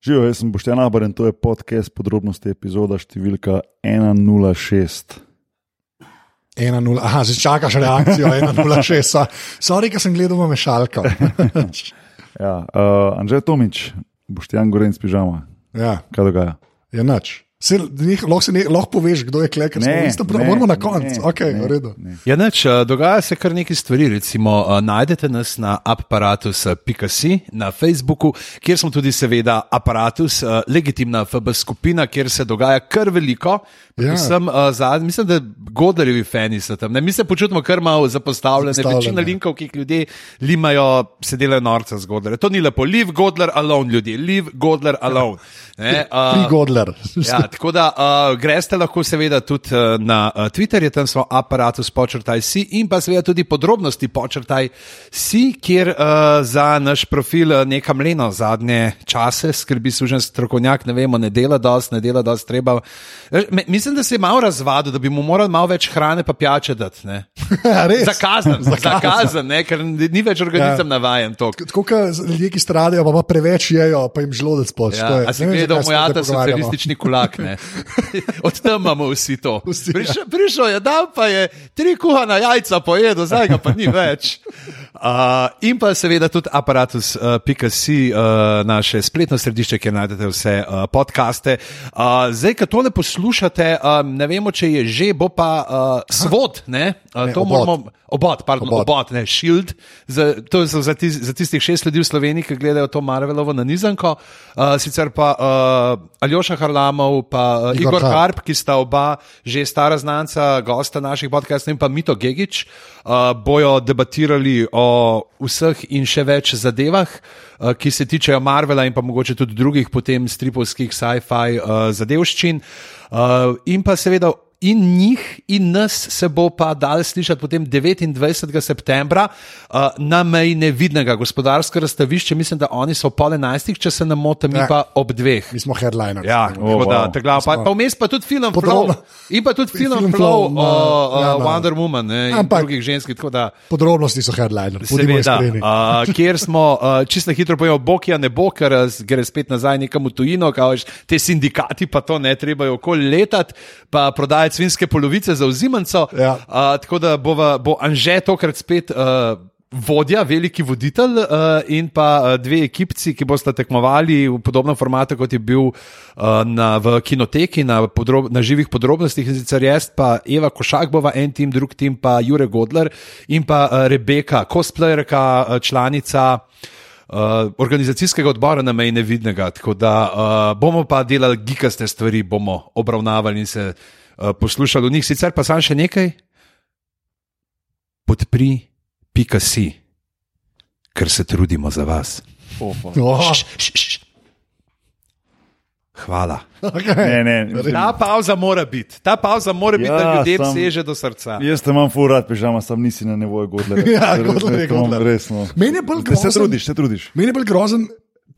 Živijo, jaz sem Boštjan Abar in to je podcast podrobnosti epizoda številka 106. 1-0, aha, zdaj čakaš reakcijo 1-0-6. Sorry, ker sem gledal mešalka. Ja, uh, Anžej Tomič, Boštjan Gorenc pižama. ja, Kaj dogaja? je nič. Se, njih, lahko, se ne, lahko poveš, kdo je kleker. Moramo na koncu. Okay, v redu. ne. Ja, neč, eh, dogaja se kar nekaj stvari. Recimo, eh, najdete nas na aparatus.si na Facebooku, kjer smo tudi, seveda, aparatus, eh, legitimna FB skupina, kjer se dogaja kar veliko. Ja. Sem, zad, mislim, da godarjevi fani so tam. Ne? Mi se počutimo kar malo zapostavljene. Zapostavljene. Večina linkov, ki jih ljudje limajo, se delajo norca z godlerjem. To ni lepo. Leave godler alone, ljudje. Leave godler alone. Ne, uh, Pri Godler. Ja, tako da uh, greste lahko seveda tudi uh, na uh, Twitterju, tam smo aparatus počrtaj si in pa seveda tudi podrobnosti počrtaj si, kjer uh, za naš profil uh, nekam leno zadnje čase skrbi sužen strokovnjak, ne vemo, ne dela dosti, ne dela dosti treba. Me- Mislim, da se je malo razvadil, da bi mu morali malo več hrane pa pijače dati. Ja. Zakazan, zakazan, ne, ker ni več organizem ja. navajen to. Tako kot ljudje, ki stradajo, pa, preveč jejo, pa jim želodec poč. Ja, a si gledal moj ata socialistični kulak? ne? Od tam imamo vsi to. Vsi, ja. Prišel, je dan, pa je tri kuhana jajca pojedel, zdaj ga pa ni več. Uh, in pa seveda tudi aparatus.si, uh, naše spletno središče, kjer najdete vse uh, podcaste. Uh, zdaj, ko tole poslušate, um, ne vemo, če je že, bo pa uh, svod, ne? Uh, Ne, to obod. moramo. Obot, pardon, Obod. obot, obot ne, Shield, za, to je za, za, tis, za tistih šest ljudi v Sloveniji, ki gledajo to Marvelovo na Nizanko, uh, sicer pa uh, Aljoša Harlamov, pa uh, Igor Igor, Harp. Ki sta oba že stara znanca, gosta naših podcastov, in pa Mito Gigič, uh, bojo debatirali o vseh in še več zadevah, uh, ki se tičejo Marvela in pa mogoče tudi drugih potem stripovskih sci-fi uh, zadevščin. Uh, in pa seveda in njih, in nas se bo pa dal slišati potem 29. septembra uh, na meji nevidnega gospodarskega razstavišča. Mislim, da oni so pol enajstih, če se ne motim, mi Ja. pa ob dveh. Mi smo headliner. Ja, Oh, da, wow. pa, pa vmes pa tudi film Podrobno- Flow. In pa tudi film, Film Flow Flow o na- uh, ja, uh, na- Wonder Woman ne, in Ampak- drugih ženskih. tako da- Podrobnosti so headliner. Budimo Seveda, iskreni. uh, kjer smo uh, čisto hitro povedali, Bokija ne bo, ker gre spet nazaj nekam v tujino, kao, veš, te sindikati pa to ne trebajo okoli letati, pa prodajati svinske polovice za vzimance. Ja. Uh, tako da bova, bo Anže tokrat spet. Uh, Vodja, veliki voditelj uh, in pa uh, dve ekipci, ki bosta tekmovali v podobnem formatu, kot je bil uh, na, v kinoteki, na, podrob, na živih podrobnostih. In sicer jaz, pa Eva Košak, bova en tim, drug tim, pa Jure Godler in pa uh, Rebeka, cosplayerka, uh, članica uh, organizacijskega odbora na meji nevidnega. Tako da uh, bomo pa delali gikaste stvari, bomo obravnavali in se uh, poslušali o njih. Sicer pa sam še nekaj. Podpri, pika si, ker se trudimo za vas. Oh, Oh, Š, š, š. Hvala. okay. Ne, ne, Ta pauza mora biti, ta pauza mora biti, Ja, da ljudem sam- seže do srca. Jaz te imam furat, pižama, sam nisi na nivoju Godlera. Ja, te imam Godler. Resno. Meni je bolj Da se grozen- trudiš, se trudiš. Meni je bolj grozen,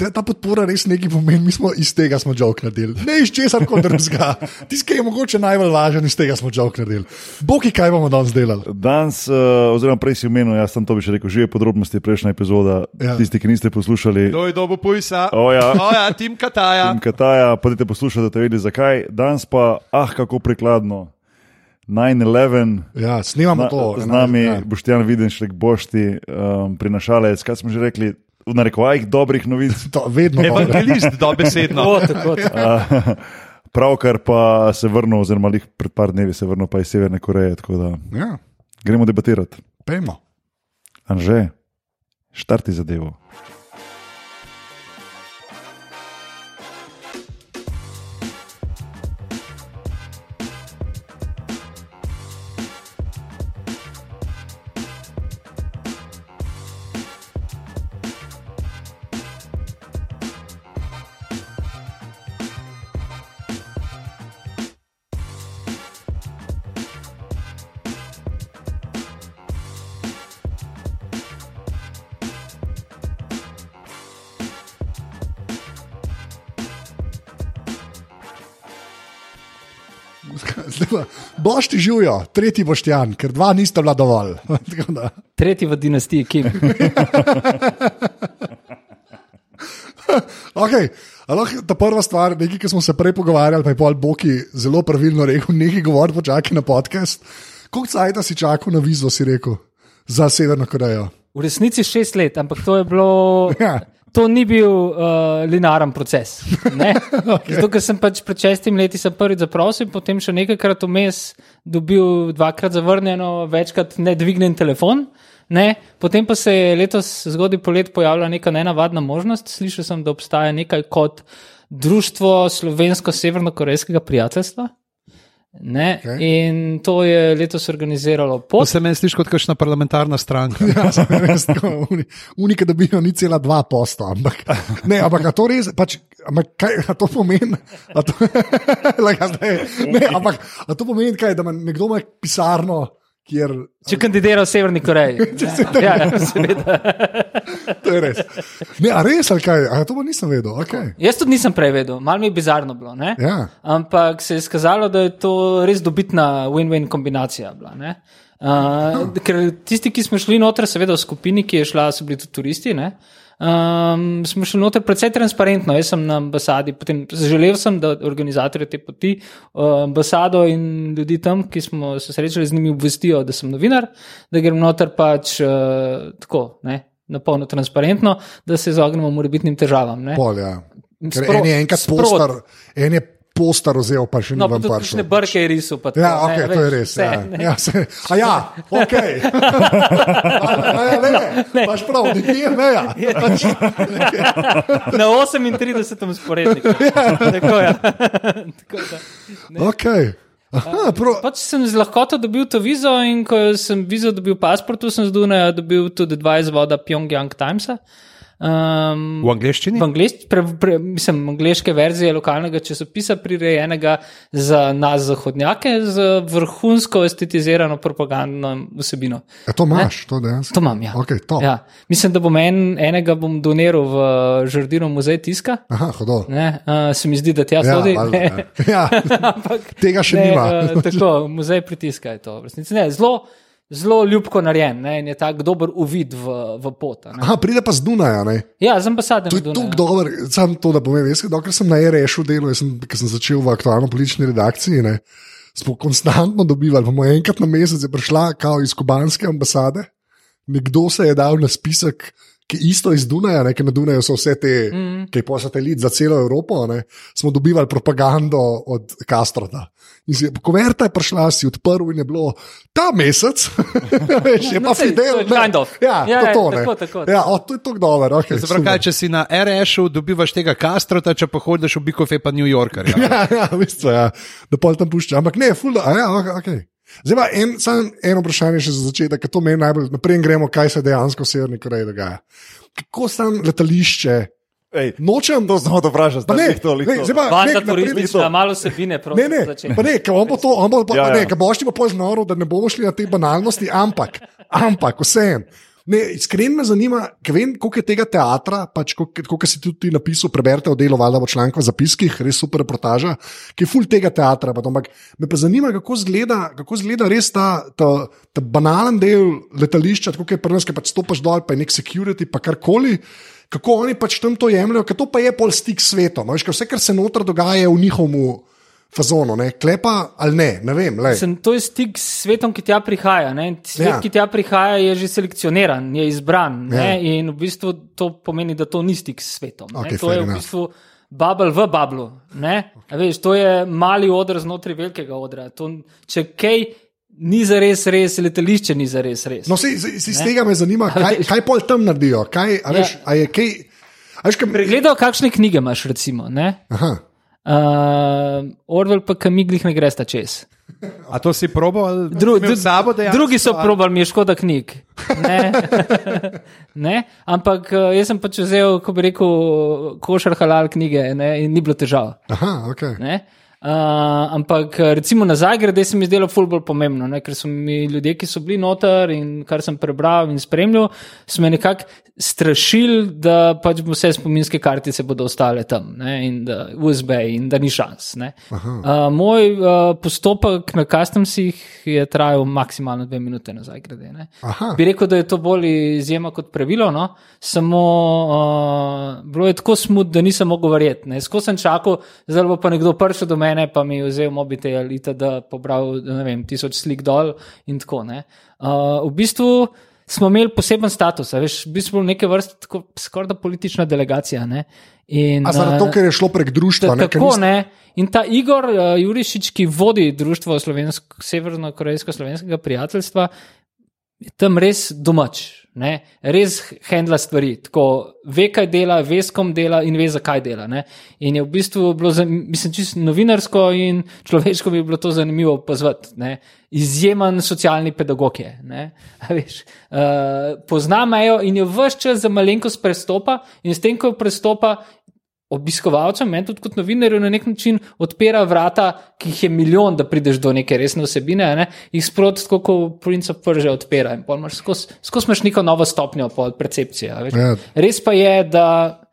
da ta podpora res nekaj pomeni. Mi smo iz tega smo jok naredili. Ne iz česar koli drugega. Tisti, ki je mogoče najbolj važen, iz tega smo jok naredili. Boki, kaj bomo danes delali? Danes, uh, oziroma prej si omenil, jaz sem to bi še rekel, že je podrobnosti prejšnja epizoda. Ja. Tisti, ki niste poslušali, Kdo je dobo pujsa? O, ja. o, ja Tim Kataja. in Kataja, pojdite poslušati, da te vidi zakaj. Danes pa, ah, kako prikladno. 9-11, Ja, snimamo Na, to. z nami Ja. ja. Boštjan Videnšek, Bošti, um, prinašalec, kaj smo že rekli, v narekovajih dobrih novic. To, vedno dobro. Evangelist, dobesedno. Pravkar pa se vrnil, oziroma lih pred par dnevi se vrnil pa iz Severne Koreje, tako da Ja, gremo debatirati. pejmo. Anže, štarti zadevo. Boš ti živijo, tretji boštjan, ker dva nista bila dovolj. Tretji v dinastiji Kim. okay. Lahko ta prva stvar, nekaj, ki smo se prej pogovarjali, pa je pol Boki zelo pravilno rekel, nekaj govor, počakaj na podcast. Koliko cajta si čakal na vizo, si rekel, za Severno Korejo? V resnici šest let, ampak to je bilo. Ja. To ni bil uh, linearen proces. okay. Zato, ker sem pač pred šestimi leti se prvič zaprosil, potem še nekajkrat vmes dobil dvakrat zavrnjeno, večkrat ne dvignen telefon. Ne. Potem pa se je letos zgodaj polet pojavila neka nenavadna možnost. Slišal sem, da obstaja nekaj kot Društvo slovensko-severno-korejskega prijateljstva. Ne, okay. In to je letos organiziralo To pot. se meni sliši kot kakšna parlamentarna stranka. Ja, res tako, uni- Unika dobijo ni cela dva posta, ampak, ne, ampak a to res, pač, ampak kaj a to pomeni? A to, like, zdaj, ne, ampak a to pomeni, kaj, da ima nekdo ima pisarno, kjer Če kandidira v Severni Koreji. ja, ja, seveda. to je res. Ne, a res ali kaj, a to pa nisem vedel. Okay. Jaz tudi nisem prej vedel, malo mi je bizarno bilo. ne. Ja. Ampak se je skazalo, da je to res dobitna win-win kombinacija. Bila, ne. uh, ker tisti, ki smo šli noter, seveda v skupini, ki je šla, so bili tudi turisti. Ne. Um, smo šli noter precej transparentno. Jaz sem na ambasadi, potem želel sem, da organizatorje te poti, uh, ambasado in ljudi tam, ki smo se srečali z njimi, obvestijo, da sem novinar, da grem noter pač uh, tako, ne, na polno transparentno, da se izognemo morebitnim težavam. Ne. Pol, ja. Ker Sprot- en je enkrat poster, en je poster vzel, pa še ni No, pa vam tudi prišel. kakšne brke je risal. tako, Ja, ne, okay, to je res. vse, Ja, ne. ja, se, a ja, ok. ja, ne, ne. Paš prav, nekje je meja. Pač, Na 38. sporedniku. Tako je. Da. okay. Aha, prav, Pač sem z lahkoto dobil to vizo, in ko sem vizo dobil pasport, sem z Dunaja dobil tudi dva izvoda Pyongyang Timesa. Um, V angleščini? V angleščini, pre, pre, mislim, angliške verzije lokalnega časopisa, prirejenega za nas, zahodnjake, z vrhunsko estetizirano propagandno vsebino. a to imaš, to dejansko. To imam, ja. Okay, to. ja. Mislim, da bom en, enega bom doniral v Žrdino muzej tiska. Aha, hodo. Ne, uh, se mi zdi, da tja Ja, sodi. valjda, ne. ja. ja. Ampak, Tega še ne, nima. Uh, tako, muzej pritiska je to. resnici. Ne, zelo, zelo ljubko narejen ne, in je tak dober uvid v, v pot. ne. Aha, pride pa z Dunaja. Ne? Ja, z ambasade. To je tako dobro, samo to, da povem. Jaz, dokler sem na REŠ-u delal, ker sem začel v aktualno politični redakciji, ne, smo konstantno dobivali, bomo enkrat na mesec je prišla, kao iz kubanske ambasade, nekdo se je dal na spisek. Ki isto iz Dunaja, ne, ker na Dunaju so vse te, mm. ki je po satelit za celo Evropo, ne, smo dobivali propagando od Kastrota. In si, koverta je prišla, si odprl in je bilo ta mesec, pa No, sej, Fidel. ne. kind of. Ja, Ja, to, ja, to, ne. tako, tako. Ja, o, to je tako dobro. Okay, Se pravi, kaj, če si na RS-u, dobivaš tega Kastrota, če pa hodiš v Bikofe, pa New Yorker. Ja. Ja, ja, veste, ja, da pol tam pušča. Ampak ne, ful, a ja, ok. okay. Zdaj pa en, samo eno vprašanje še za začetek, ker to meni najbolj, naprej gremo, kaj se dejansko v Severni Koreji dogaja. Kako tam letališče? Ej, Nočem, to znamo da vprašati. pa ne, zdaj toliko. ne, zdaj pa, Banda ne, naprej- turistična, malo sebine, Ne, prosim. ne, začeti. pa ne, ker on bo to, on bo, Ja, ja, ja. ne, ker boš ti pa pol znoro, da ne bomo šli na te banalnosti, ampak, ampak, vseeno. Ne, iskreno me zanima, ker vem, koliko je tega teatra, pač, koliko si tudi napisal, preberite v delu, valjda v članku v zapiskih, res super reportaža, ki je full tega teatra. Pa, ampak me pa zanima, kako zgleda, kako zgleda res ta, ta, ta banalen del letališča, kot je pri nas, ki pač stopiš dol, pa je nek security, pa karkoli. Kako oni pač tam to jemljajo, ker to pa je pol stik s svetom. Veš, vse, kar se noter dogaja, je v njihovem fazonu, ne? klepa ali ne, ne vem. lej. Sem, to je stik s svetom, ki tja prihaja. Ne? Svet, Ja. ja. ki tja prihaja, je že selekcioniran, je izbran. Ja. Ja. In v bistvu to pomeni, da to ni stik s svetom. Okay, to je v enough. bistvu bubble v bablu. Veš, to je mali odr znotraj velikega odra. To, če kaj ni za res, res, letališče ni za res. res. No, se, se, se iz tega me zanima, kaj, kaj pol tam naredijo. Kaj, a veš, Ja. a je kaj, veš, kaj, Pregledal, kakšne knjige imaš, recimo. ne? aha, Uh, Orwell pa kamiglih ne greš ta čez. A to si? Dru, Imel dru, sabo dejansko, drugi so ali- probali, mi je škoda knjig. Ne? ne? Ampak eh, jaz sem pač vzel, ko bi rekel, košar halal knjige ne? in ni bilo težav. aha, okay. Ne? Uh, ampak recimo nazaj, grede se mi zdelo ful bolj pomembno, ne? ker so mi ljudje, ki so bili noter in kar sem prebral in spremljal, so me nekako strašili, da pač vse spominske kartice bodo ostale tam ne? in da USB in da ni šans. Uh, moj uh, postopek na customsih je trajal maksimalno dve minute nazaj, grede. Ne? Bi rekel, da je to bolj izjema kot pravilo, no? samo uh, bilo je tako smut, da nisem mogel verjeti. Skozi sem čakal, zdaj bo pa nekdo prišel do mene mene, pa mi je vzel mobitel da pobral vem, tisoč slik dol in tako naprej. Uh, v bistvu smo imeli poseben status, veš, v bistvu neke vrste skoraj da politična delegacija. Ne? In, A zaradi tega, ker je šlo prek društva. Ne, tako ne. In ta Igor uh, Jurišič, ki vodi društvo Severno-Korejsko-Slovenskega prijateljstva, je tam res domač ne, res handla stvari. Tako, ve, kaj dela, ve, s kom dela in ve, zakaj dela. Ne. In je v bistvu bilo, mislim, čisto novinarsko in človeško bi bilo to zanimivo pozvati. Izjemen socialni pedagog je. Veš, uh, pozna mejo in jo vse čas za malenkost prestopa, in s tem, ko prestopa, obiskovalcem, meni tudi kot novinarju, na nek način odpira vrata, ki jih je milijon, da prideš do neke resne osebine, ne? jih sproti, kot princa prže odpira. Skozi imaš neko novo stopnjo percepcije. Ja. Res pa je, da.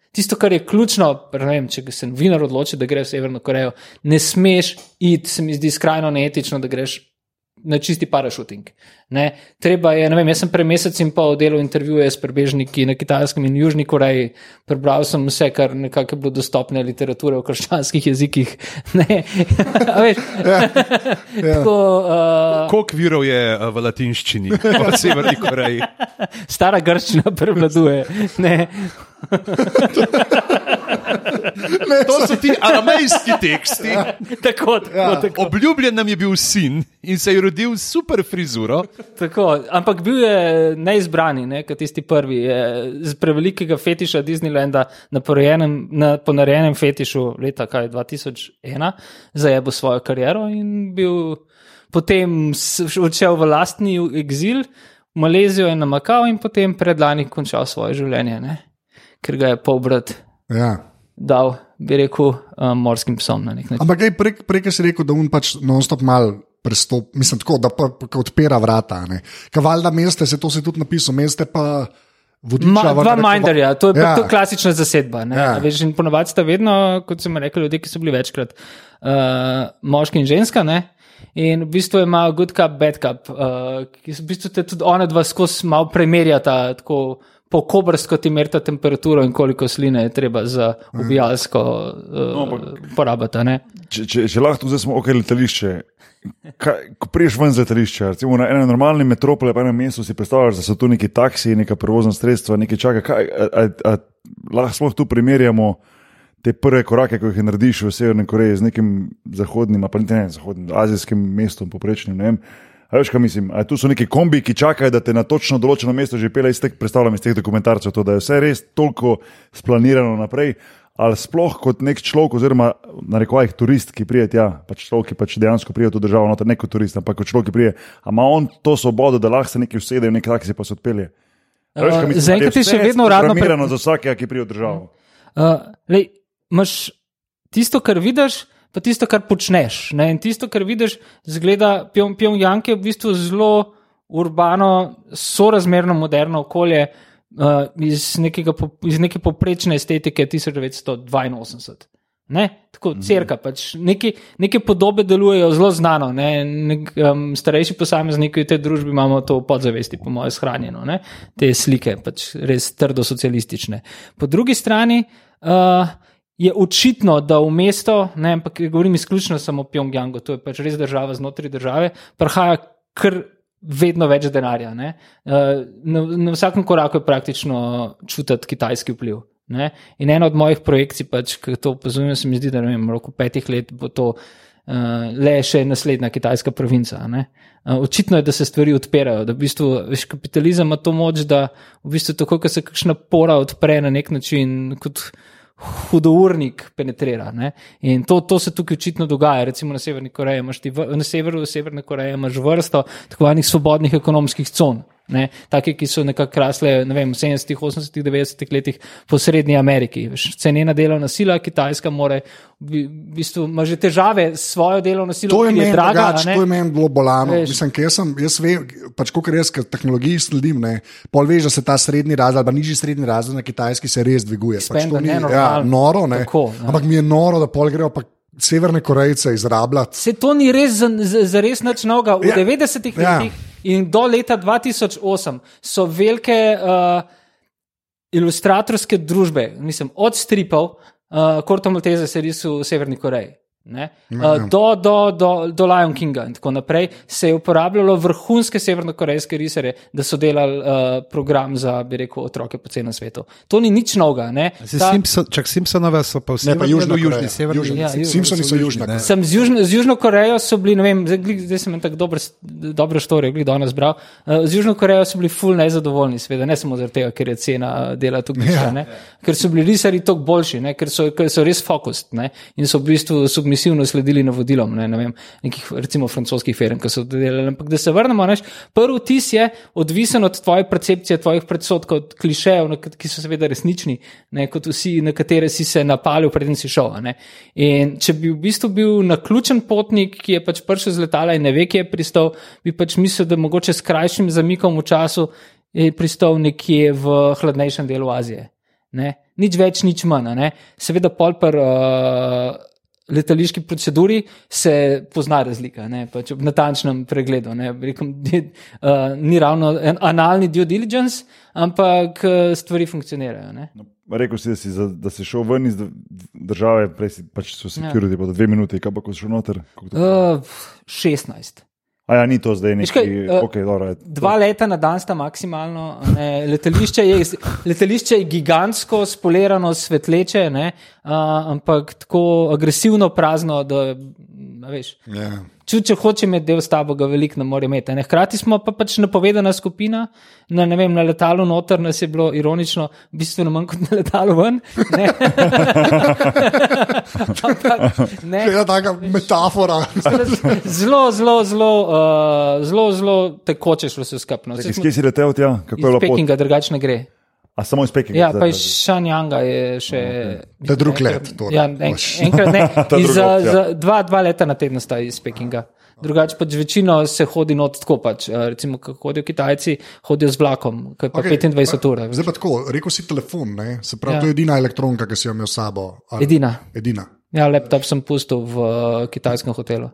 Tisto, kar je ključno, vem, če se novinar odloči, da gre v Severno Korejo, ne smeš iti, se mi zdi skrajno neetično, da greš na čisti parašuting. Ne? Treba je, ne vem, jaz sem pred mesecem in pol delal intervjuje s prebežniki na Kitajskem in Južni Koreji, prebral sem vse, kar nekako je bilo dostopne literature v krščanskih jezikih. veš, ja, ja. Tako, uh, Koliko virov je uh, v latinščini, v Severni Koreji? Stara grščina prevladuje. Ne, to so ti aramejski teksti. Ja. Tako, tako, ja. tako. Obljubljen nam je bil sin in se je rodil s super frizuro. Tako, ampak bil je neizbrani, ne, kot tisti prvi. Z prevelikega fetiša Disneylanda na, na ponarejenem fetišu leta 2001 zajebo svojo kariero in bil potem odšel v lastni exil. Malezijo je namakal in potem predlani končal svoje življenje, ne? ker ga je pobrat. Ja dal, bi rekel, um, morskim psom na nek način. Ampak prej, prej si rekel, da un pač non-stop mal. Prestop, mislim, tako, da pa, pa odpira vrata. Kavalda mesta, se to si tudi napisal, mesta pa vodiča. Ma, dva minderja, to je ja. to klasična zasedba. Ja. Veš, in ponovadi sta vedno, kot sem rekel, ljudje, ki so bili večkrat uh, moški in ženska. Ne? In v bistvu malo good cup, bad cup, uh, ki v bistvu tudi one dva skozi malo premerjata. Tako, po kobrsko ti merite temperaturo in koliko sline je treba za ubijalsko uh, no, porabiti. Če, če, če lahko zdaj smo ok, letališče. Kaj, ko priješ ven z letališča, recimo na enem normalnem metropolu, pa na enem mestu si predstavljaš, da so tu neki taksi, neka prevozna sredstva, nekaj čaka. Kaj, a, a, a, lahko smo tu primerjamo te prve korake, ko jih narediš v Severni Koreji z nekim zahodnim, pa ne zahodnim, azijskim mestom, poprečnim. Veš, kaj mislim? A tu so neki kombi, ki čakajo, da te na točno določeno mesto že pele iz teh, predstavljam iz teh dokumentarcev, to, da je vse res toliko splanirano naprej. Ali sploh kot nek človek, oziroma na reko jih turist, ki prije tja, pač človek, ki pač dejansko prije v to državo, noter ne kot turist, ampak kot človek, ki prije, ima on to svobodo, da lahko se nekaj usede, v nek taksi pa se odpelje. Uh, Zaenkrat je še vedno uradno premirano pre... za vsakega, ki prije v državo. Uh, lej, imaš tisto, kar vidiš, pa tisto, kar počneš. Ne? In tisto, kar vidiš, zgleda, Pjongjang je v bistvu zelo urbano, sorazmerno moderno okolje uh, iz, nekega, iz neke poprečne estetike 1982. Ne? Tako, mhm. crka, pač neki, neke podobe delujejo zelo znano. Ne? Nek, um, starejši posamezniki v tej družbi imamo to v podzavesti, po mojem, shranjeno, ne? te slike, pač res trdo socialistične. Po drugi strani, uh, je očitno, da v mesto, ne, ampak govorim izključno samo o Pjongjangu, to je pač res država znotraj države, prihaja kar vedno več denarja. Eh, na, na vsakem koraku je praktično čutiti kitajski vpliv. Ne? In ena od mojih projekcij, pač, ki to opazujem, se mi zdi, da v roku petih let bo to uh, le še naslednja kitajska provinca. Uh, očitno je, da se stvari odpirajo, da v bistvu veš, kapitalizem ima to moč, da v bistvu tako, ko se kakšna pora odpre na nek način. Kot, hudournik penetrira. Ne? In to, to se tukaj očitno dogaja. Recimo na, Koreji, ti, na severu Severne Koreje imaš vrsto tako imenih svobodnih ekonomskih con. Ne, take, ki so nekako rasle ne vem, v 70, 80, 90 letih po Srednji Ameriki. Veš, Cenena delovna sila, Kitajska more, v bistvu ima že težave s svojo delovno silo, To je ki je draga. ne. to je meni bilo bolano. Mislim, jaz, sem, jaz vem, pač kot jaz, ker tehnologiji sledim, ne, pol veš, da se ta srednji razred, pa nižji srednji razred na kitajski se res dviguje. Pač Spender, to ni- ne, ja, noro, ne. Tako, ne. Ampak mi je noro, da pol grejo pa severne Korejce izrabljati. Se to ni res za, za, za res nič novega. V ja. 90-ih Ja. letih in do leta 2008 so velike uh, ilustratorske družbe, mislim, od stripov, uh, Korto Maltese se risuje v Severni Koreji. Ne? Uh, do, do, do, do Lion Kinga in tako naprej se je uporabljalo vrhunske severnokorejske risare, da so delali uh, program za, bi rekel, otroke po celem svetu. To ni nič novega. ne. Ta- Simpson, čak Simpsonove so pa vsi Ne, pa Južna južni, severni. Južni. Ja, južni. Simpsoni so južna. ne. Sem z, Južno, z Južno Korejo so bili, ne vem, zdaj, zdaj sem en tako dober, dobro štorijo, glih danes bral. Uh, z Južno Korejo so bili ful nezadovoljni, seveda, ne samo zaradi tega, ker je cena dela tukaj višja, ja. ker so bili risari toliko boljši, ne, ker, so, ker so res fokusni ne, in so v bistvu submisivno sledili navodilom, ne, ne vem, nekih recimo francoskih firm, ki so to delali. Ampak da se vrnemo, neš, prvi vtis je odvisen od tvoje percepcije, tvojih predsodkov, od klišejev, ki so seveda resnični, ne, kot vsi, na katere si se napalil, preden si šel. In če bi v bistvu bil naključen potnik, ki je pač prišel z letala in ne ve, kje je pristal, bi pač mislil, da mogoče s krajšim zamikom v času je pristal nekje v hladnejšem delu Azije. Ne? Nič več, nič manj. ne. Seveda, pol per uh, letališki proceduri se pozna razlika, ne? pač ob natančnem pregledu. ne. Rekom, ni, uh, ni ravno en analni due diligence, ampak uh, stvari funkcionirajo. Ne? Rekel si, da si, za, da si šel ven iz države, prej si pač so security, ja. pa dve minuti, kaj pa ko si šel noter. Uh, 16. A ja, ni to zdaj nekaj. kaj, eh, Okay, dobro, je. Dva leta na dan sta maksimalno. Ne, letališče, je, letališče je gigantsko, spolirano, svetleče, ne, a, ampak tako agresivno prazno, da veš. Ja. Če, če hoče imeti del s tabo, ga veliko ne more imeti. Ne. Hkrati smo pa pač napovedana skupina, na, ne vem, na letalu noter nas je bilo ironično, bistveno manj kot na letalu ven. Ne. Ampak, ne. To je taka metafora. Zelo, zelo, zelo, uh, zelo, zelo tekoče šlo vse skupno. Iz kje si letel tja? Kako je Iz bilo pot? Pekinga drugače ne gre. A samo iz Pekinga? Ja, pa iz Šanjanga je še. Je drug let, torej. Ja, en, enkrat ne. Iz, za, opcija. za dva, dva leta na teden sta iz Pekinga. Drugače pač večino se hodi not tako pač. Recimo, ko hodijo Kitajci, hodijo z vlakom, ki je pa okay, 25 ur. Zdaj pa tako, rekel si telefon, ne? se pravi, Ja. ja. to je edina elektronka, ki si jo imel s sabo. Ali- Edina. Edina. Ja, laptop sem pustil v uh, kitajskem hotelu.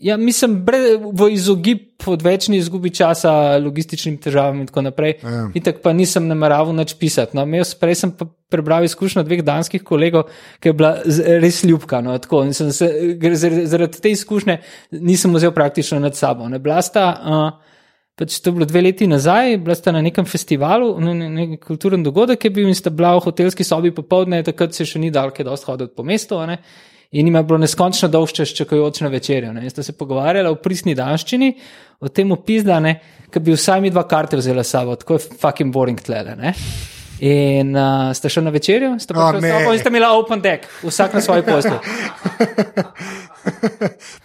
Ja, mislim, bre, v izogib odvečni izgubi časa, logističnim težavam in tako naprej. Ja. In tako pa nisem nameraval nič pisati. No, imel, prej sem pa prebral izkušnjo dveh danskih kolegov, ki je bila res ljubka. No, tako, in sem se, zaradi te izkušnje nisem vzel praktično nad sabo. Ne, bila sta, uh, pač to je bilo dve leti nazaj, bila sta na nekem festivalu, na ne, nek kulturen dogodek je bil in sta bila v hotelski sobi popovdne, takrat se še ni dal, kaj dosti hoditi po mestu. Ne. In jim je bilo neskončno dolg čas čakajoč na večerjo. Ne. In sta se pogovarjala v pristni danščini, o tem opizdane, ki bi vsaj mi dva karte vzela sabo, tako je fucking boring tlele. Ne. In uh, sta šla na večerjo, sta O, pa ne. šla in sta imela open deck, vsak na svoji posli.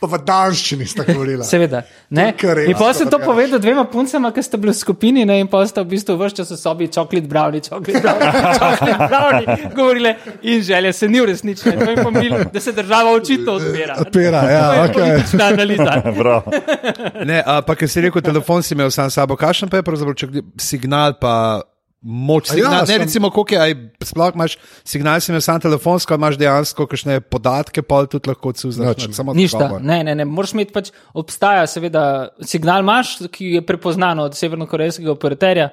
Pa v danščini sta govorila. Seveda. Ne? In pa sem to povedal dvema puncama, ki sta bili v skupini, ne? in pa sta v bistvu vrščas v sobi čokolat brownie, čokolat brownie, čokolat brownie, govorile in želje se ni uresničile. To je pomenilo, da se država očitno odpira. Odpira, ja, okej. politična analiza. Bravo. Ne, a, pa ker si rekel, telefon si imel sam s sabo, kakšen pa je pravzaprav signal, pa moč A ja, signal. ne, sem- recimo, koliko je, aj sploh imaš signal, si imel sam telefonsko, imaš dejansko kakšne podatke, pa tudi lahko odsuznaš. Nič. Samo Ništa, odgovor. ne, ne, ne, moraš imeti pač, obstaja seveda signal imaš, ki je prepoznan od severnokorejskega operaterja.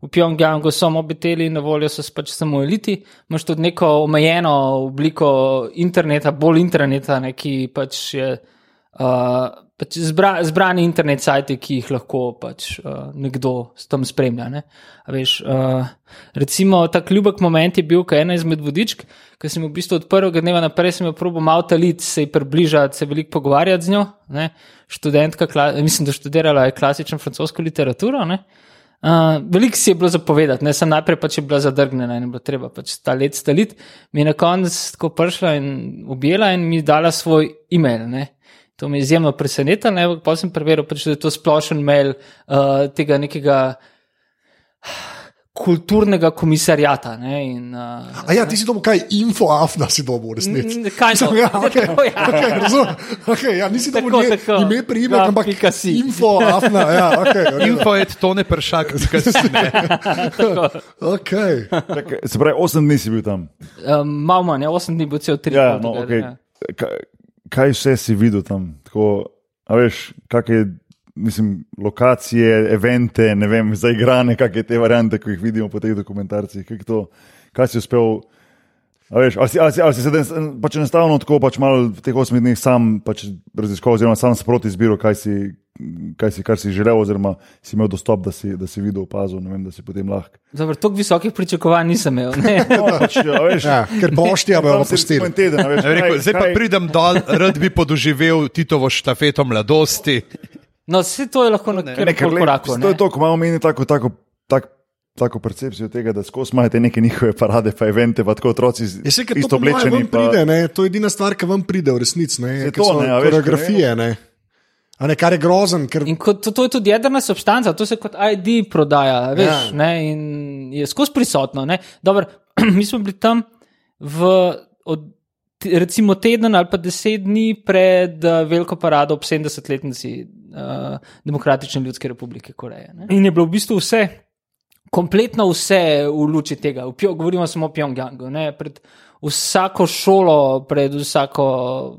V Pjongjangu so mobiteli, na voljo so pač samo eliti, imaš tudi neko omejeno obliko interneta, bolj interneta, ne, ki pač je uh, pač zbra, zbrani internet sajti, ki jih lahko pač uh, nekdo s tem spremlja. Ne. A Veš, uh, recimo, ta ljubek moment je bil, ko je ena izmed vodičk, ki sem v bistvu od prvega dneva naprej sem jo probo malo taliti, se ji približati, se veliko pogovarjati z njo. Ne. Študentka, kla, mislim, da študirala je klasično francosko literaturo. Ne. Uh, veliko si je bilo zapovedati, ne sem najprej pač bila zadrgnjena in je bilo treba pač ta let staliti. Mi je na koncu tako prišla in objela in mi dala svoj e-mail. Ne. To me je izjemno presenetilo, ne, ampak pa sem preveril, pač, da je to splošen mail uh, tega nekega kulturnega komisarjata. Ne, in, uh, A ja, ti si dobil kaj, infoafna si dobil, v resnici. Mm, kaj so? Ja, okay, Tako, ja. okay, razumem. Okay, ja, nisi dobil Tako, nje- tako. ime, priimek, Ja, ampak si. infoafna. Ja, okay, okay. Info je tone pršak, ki si ne. Okay. Čakaj, Se pravi, 8 dni si bil tam. Um, Malo manj, ja, 8 dni bo cel tri. Ja, no, okay. ja. kaj, kaj vse si videl tam? Tako, a veš, kakšne mislim, lokacije, evente, ne vem, zaigrane, kakšne te variante, ki jih vidimo po teh dokumentarcih. Kaj, to, kaj si uspel? A veš, ali si, ali si, ali si se den, pač enostavno tako pač malo v teh 8 dneh sam pač raziskoval, oziroma sam sproti izbiral, kaj si, kaj si, kar si želel, oziroma si imel dostop, da si, da si videl, opazil, ne vem, da si potem lahko. Dobro, toliko visokih pričakovanj nisem imel. ne. No, pač, a veš, Ja, ker si opustili. recimo en teden, a veš, Ja, Rekel, kaj- zdaj pa kaj- pridem dol, rad bi podoživel Titovo štafeto mladosti. No, vse to je lahko na Ne, kjer ker, koli glej, koraku. To je to, ko imamo meni tako, tako, tako, tako percepcijo tega, da skozi imajo te neke njihove parade, pa evente, pa tako otroci z- Je se, isto oblečeni. vam pride, ne? to je edina stvar, ki vam pride v resnici. Koreografije, ne. A ne, kar je grozen, ker In kot, to, to je tudi jedrna substanca, to se kot ID prodaja, veš, Ja. ne, in je skozi prisotno. ne. Dobro, mi smo bili tam v, od, recimo teden ali pa deset dni pred uh, veliko parado ob 70-letnici uh, Demokratične ljudske republike Koreje. Ne. In je bilo v bistvu vse, kompletno vse v luči tega. V Pjo, govorimo samo o Pjongjangu. ne, Pred vsako šolo, pred vsako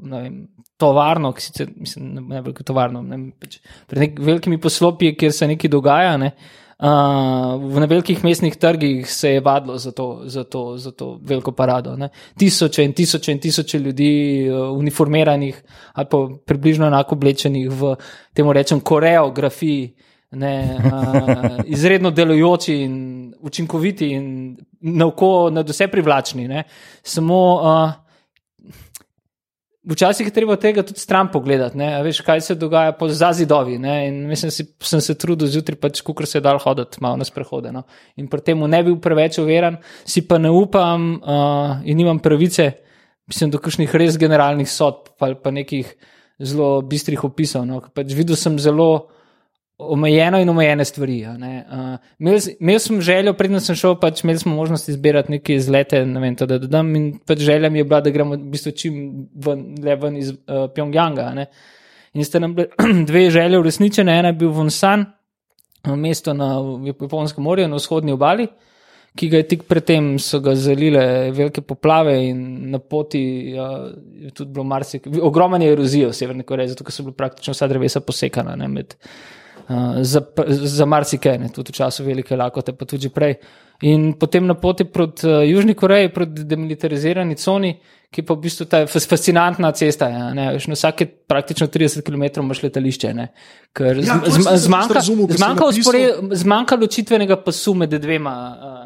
vem, tovarno, ki sicer mislim, ne, ne veliko tovarno, ne, pač pred nek, velikimi poslopji, kjer se nekaj dogaja. Ne, Uh, v velikih mestnih trgih se je vadilo za to, za to, za to veliko parado. Ne. Tisoče in tisoče in tisoče ljudi, uh, uniformiranih ali pa približno enako oblečenih v temu rečem koreografiji, ne, uh, izredno delujoči in učinkoviti in na oko nad vse privlačni. Ne. Samo uh, včasih je treba tega tudi stran pogledati, ne, veš, kaj se dogaja za zidovi. Ne, in mislim, si, sem se trudil zjutraj, pač, kukor se je dal hoditi malo na sprehode. No. In pri tem ne bil preveč uveren, si pa ne upam uh, in nimam pravice, mislim, do kakšnih res generalnih sodb ali pa nekih zelo bistrih opisov. No. Pač videl sem zelo omejeno in omejene stvari. Uh, imel, imel sem željo, predtem sem šel, pač imeli smo možnost izbirati neke izlete, ne vem, da dodam. In pač želja mi je bila, da gremo v bistvu čim ven, le ven iz uh, Pjongjanga. ne. In ste nam bile dve želje uresničene, ena je bil Vonsan, mesto na Japonskem morju, na vzhodni obali. Ki ga je tik predtem so ga zalile velike poplave, in na poti uh, je tudi bilo marsikaj, ogromno je erozije v Severni Koreji, zato so bila praktično vsa drevesa posekana ne, med, uh, za, za marsikaj, tudi v času velike lakote, pa tudi prej. In potem na poti proti uh, Južni Koreji, proti demilitarizirani coni, ki pa v bistvu ta fas- fascinantna cesta. Ja, ne, veš, na vsake praktično 30 km imaš letališče. Ne, ker Ja, zm- to zm- sem se zmanjka, razumel, zmanjka, uspore, zmanjka ločitvenega pasu med dvema.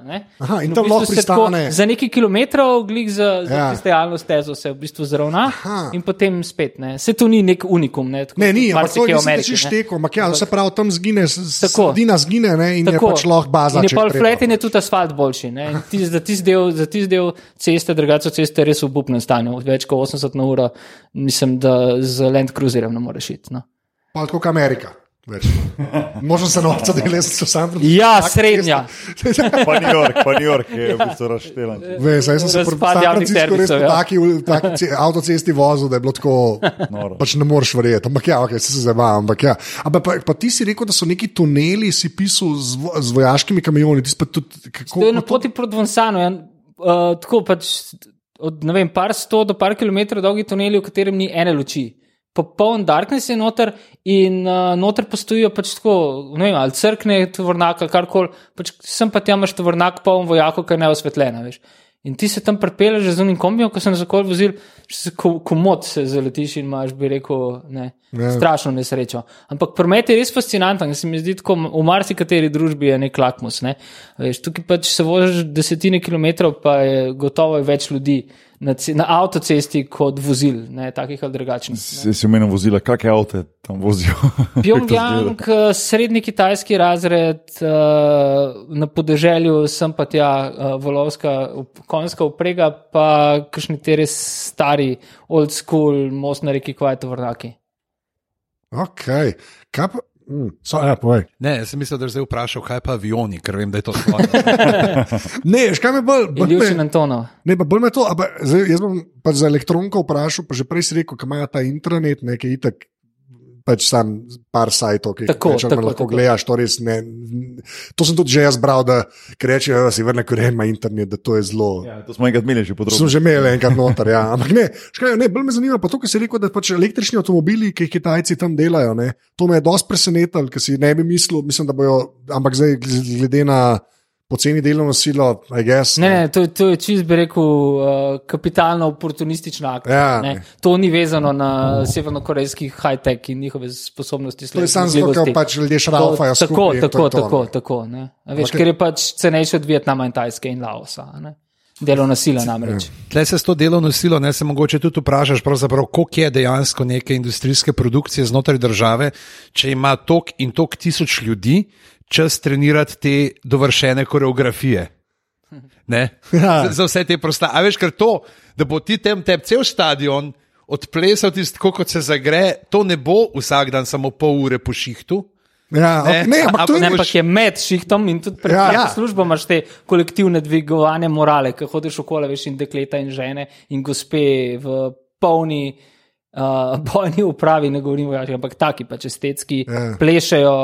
Ne. Aha, in v tam bistvu lahko se tako pristane. Za nekaj kilometrov, glih za, za Ja. ja. stejalno stezo, se v bistvu zravna Aha. in potem spet. Ne. Se to ni nek unikum. Ne, tako Ne, ni, ampak to v je Ameriki, že ne. šteko, ampak ja, se pravi, tam zgine, Tako. sredina zgine ne, in je pač lahko baza. In je pa treba. flat in je tudi asfalt boljši. ne. In tis- Za tisti del, tisti del ceste, drugače ceste res v obupnem stanju. Več kot 80 na uro, mislim, da z Land Cruiserjem ne moreš iti. No. Pa kot Amerika. več. Možno se novca dela, jaz sem sam. Ja, srednja. Pa New York, pa New York je v bistvu razštelan. Ve, zdaj sem se Razpad pri San javnih Franciscu res servisov, po ja. taki, taki ce- avtocesti vozil, da je bilo tako. Noro. Pač ne moreš verjeti, ampak ja, okay, se zabavam. Ampak, ja. ampak pa, pa ti si rekel, da so neki tuneli, si pisal z, z vojaškimi kamioni. Tudi, kako, To je na poti proti Vonsanu. Ja. Uh, tako pač od vem, par sto do par kilometrov dolgi tuneli, v katerem ni ene luči. Popoln darkness je noter in uh, noter postojijo pač tako, ne vem, ali crkne tovornjak ali karkoli, pač sem pa tam imaš tovornjak poln vojakov, ki je neosvetljena, veš. In ti se tam pripeleš z unim kombijem, ko sem zakol vozil, se ko, komod se zaletiš in imaš, bi rekel, ne, Ja. strašno nesrečo. Ampak promet je res fascinanten, se mi zdi, tako v marsikateri družbi je nek lakmus. Ne. Veš, tukaj pač se voziš desetine kilometrov, pa je gotovo več ljudi na, na avtocesti kot vozil, ne, takih ali drugačnih. Si, si omenil vozila, kakšne avte tam vozijo? Pjongjang, eh, srednji kitajski razred, uh, na podeželju sem pa tja uh, volovska, konjska uprega, pa kakšni te res stari, old school, most na reki, kvaj tovornaki. Okay. Kaj pa? Mm, so, ja, povej. Ne, jaz sem mislil, da je zdaj vprašal, kaj pa avioni, ker vem, da je to stvar. Ne, veš, kaj me bolj bolj Iljušin me- Antonov. Ne, pa bolj me to, ampak zdaj, jaz bom pač za elektronko vprašal, pa že prej si rekel, da imajo ta internet, nekaj itak. Pač sam par sajtov, ki Tako, manj tako, lahko tako. gledaš. To, res ne, to sem tudi že jaz bral, da rečejo, da si vrne koren ima internet, da to je zelo. Ja, to smo enkrat imeli že Sem podrobno. že imel enkrat noter, ja. ampak ne, škaj, ne, bolj me zanima pa to, kar si rekel, da pač električni avtomobili, ki jih Kitajci tam delajo, ne, to me je dosti presenetilo, ker si ne bi mislil, mislim, da bojo, ampak zdaj glede na poceni delovno silo, I guess. Ne, ne, to, je- to je čist, bi rekel, uh, kapitalno oportunistična akcija. Ja, ne. ne. To ni vezano na severnokorejskih high-tech in njihove sposobnosti. To je samo zato, ker pač ljudje šraufajo To- Tako, skupaj to tako, je to, tako, ne. tako. ne. A Veš, Ampak- ker je pač cenejše od Vietnama in Tajske in Laosa. a Ne? Delovna sila namreč. Tle se s to delovno silo, ne se mogoče tudi vprašaš, koliko je dejansko neke industrijske produkcije znotraj države, če ima tok in tok tisoč ljudi čas trenirati te dovršene koreografije. Ne? Ja. Za, za vse te prosta. A veš, ker to, da bo ti tem tep cel stadion odplesal tisto, kot se zagre, to ne bo vsak dan samo pol ure po šihtu. Ja, Ne, ampak to je Ne, ampak je med šihtom in tudi pred Ja. ja, službo imaš te kolektivne dvigovanje morale, ki hodiš okoli, veš, in dekleta in žene in gospe v polni uh, bojni upravi, ne govorim o vojaških, ampak taki pač estetski, Ja. ja. plešejo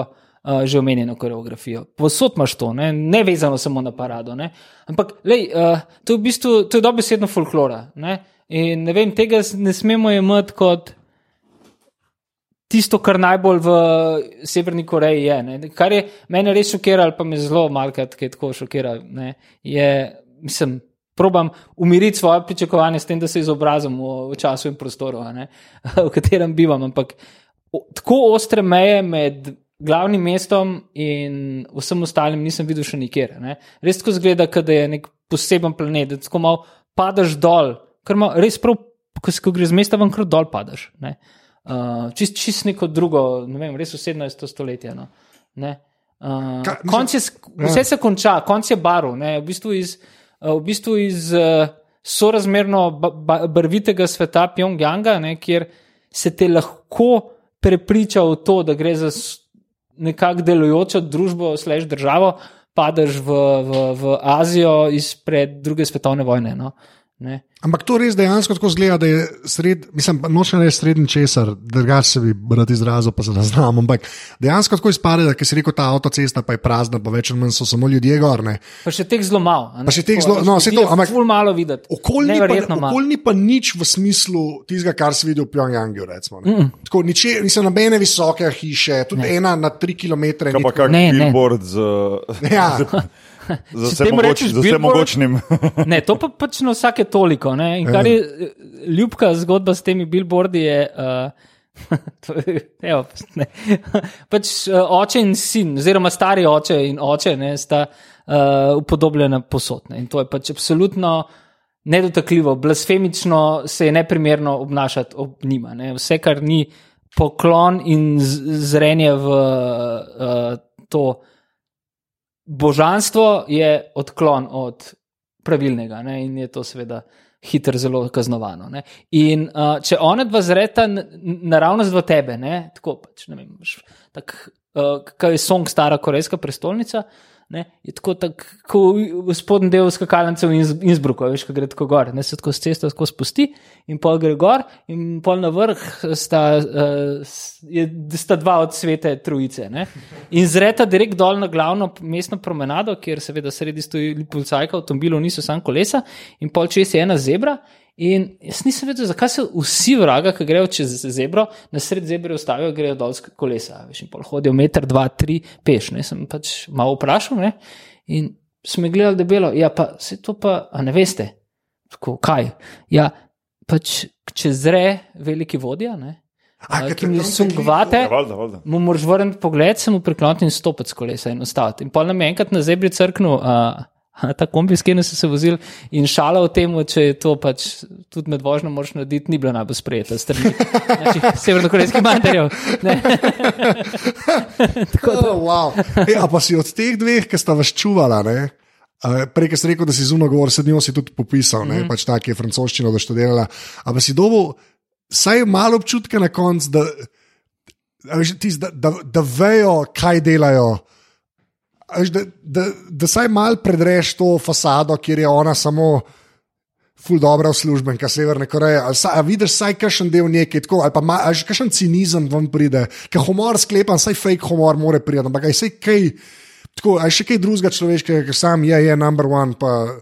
uh, že omenjeno koreografijo. Posod imaš to, ne, ne vezano samo na parado. Ne. Ampak lej, uh, to je v bistvu to je dobesedno folklora. Ne. In ne vem, tega ne smemo jemati kot tisto, kar najbolj v Severni Koreji je. Ne. Kar je mene res šokiralo, pa me zelo malkrat kaj tako šokira, ne, je, mislim, probam umiriti svoje pričakovanje s tem, da se izobrazim v, v času in prostoru, ne, v katerem bivam. Ampak o, tako ostre meje med glavnim mestom in vsem ostalim nisem videl še nikjer. Ne. Res tako zgleda, da je nek poseben planet, da tako malo padaš dol, kar ima res prav, ko, ko greš z mesta ven, kar dol padaš. Ne. Uh, čist, čist neko drugo, ne vem, res v 17. stoletje. No. Ne. Uh, Ka- konc je, sk- vse se konča, konc je barv, ne, v bistvu iz, v bistvu iz uh, sorazmerno ba, ba, barvitega sveta Pjongjanga, ne, kjer se te lahko prepriča v to, da gre za nekako delujočo družbo, slash državo, padeš v, v, v Azijo izpred druge svetovne vojne. No. Ne. Ampak to res dejansko tako zgleda, da je sred, mislim, nočem reči srednji česar, drugače se bi rad izrazil, pa se ne znam. Ampak dejansko tako izpade, da si rekel, ta avtocesta pa je prazna, pa več ali manj so samo ljudje gor. Ne. Pa še teh zelo malo. a ne. Pa še teh zelo- no, to, ampak- Ful malo videti. Okolni pa, okoljni pa nič v smislu tistega, kar si videl v Pjongjangu. recimo, ne. Tako, niče, nisem nobene visoke hiše, tudi ne. ena na tri km. Kaj pa kak Ne, ne. billboard z, Ja. z Če vse, mogoč, rečeš z vse mogočnim. Ne, to pa pač na vsake toliko. Ne? In kar je eh, ljubka zgodba s temi billboardi, je. Uh, to evo, ne. pač uh, oče in sin, oziroma stari oče in oče, ne, sta uh, upodobljena posodne. In to je pač absolutno nedotakljivo, blasfemično se je neprimerno obnašati ob njima. Ne. Vse, kar ni poklon in zrenje v uh, to božanstvo je odklon od pravilnega ne? in je to seveda hitro zelo kaznovano. Ne? In uh, če ona dva zreta naravnost v tebe, ne? tako pač, ne vem, imaš tak, uh, kaj je song Stara Korejska prestolnica. Ne, je tako, tak, kot v spodnjem delu skakalnice v Inns- Innsbrucku, veš, ko gre tako gor, ne se tako s cesto tako spusti in pol gre gor, in pol na vrh sta, uh, je, sta dva od svete trojice. Ne. In zreta direkt dol na glavno mestno promenado, kjer seveda sredi stoji policajka, avtomobilov niso sam kolesa, in pol čez je ena zebra. In jaz nisem vedel, zakaj se vsi vraga, ki grejo čez zebro, na sred zebre ustavijo, grejo dol s kolesa. Veš, in pol hodijo meter, dva, tri, peš. Ne, sem pač malo vprašal. Ne, in smo gledali debelo, ja, pa se to pa, a ne veste, tako kaj. Ja, pač če zre veliki vodja, ne, A, ki mi sungvate. Valjda, valjda. Mu moraš vrniti pogled, se mu prikloniti in stopiti s kolesa in ostati. In pol nam je enkrat na zebri crknil, uh, ta kombi, s katerim so se vozili, in šala o tem, če je to pač tudi med vožnjo moraš narediti, ni bila najbolj sprejeta strani naših severnokorejskih materjev. Ne. Tako da, Oh, wow. Ej, a pa si od teh dveh, ki sta vas čuvala, ne? Uh, prej, ki si rekel, da si zuno govor, se njo si tudi popisal, mm -hmm. pač tako je francoščino, da študirala. Ampak si dobil vsaj malo občutka na koncu, da a veš, tis, da, da, da vejo, kaj delajo. Da, da, da saj mal predreš to fasado, kjer je ona samo ful dobra uslužbenka Severne Koreje. Ali, sa, a vidiš vsaj kakšen del nekaj, tako, ali pa že kakšen cinizem vam pride, ker humor sklepam, saj fake humor more priti, ampak aj saj kaj, tako, aj še kaj drugega človeškega, ker sam je, je number one. Pa,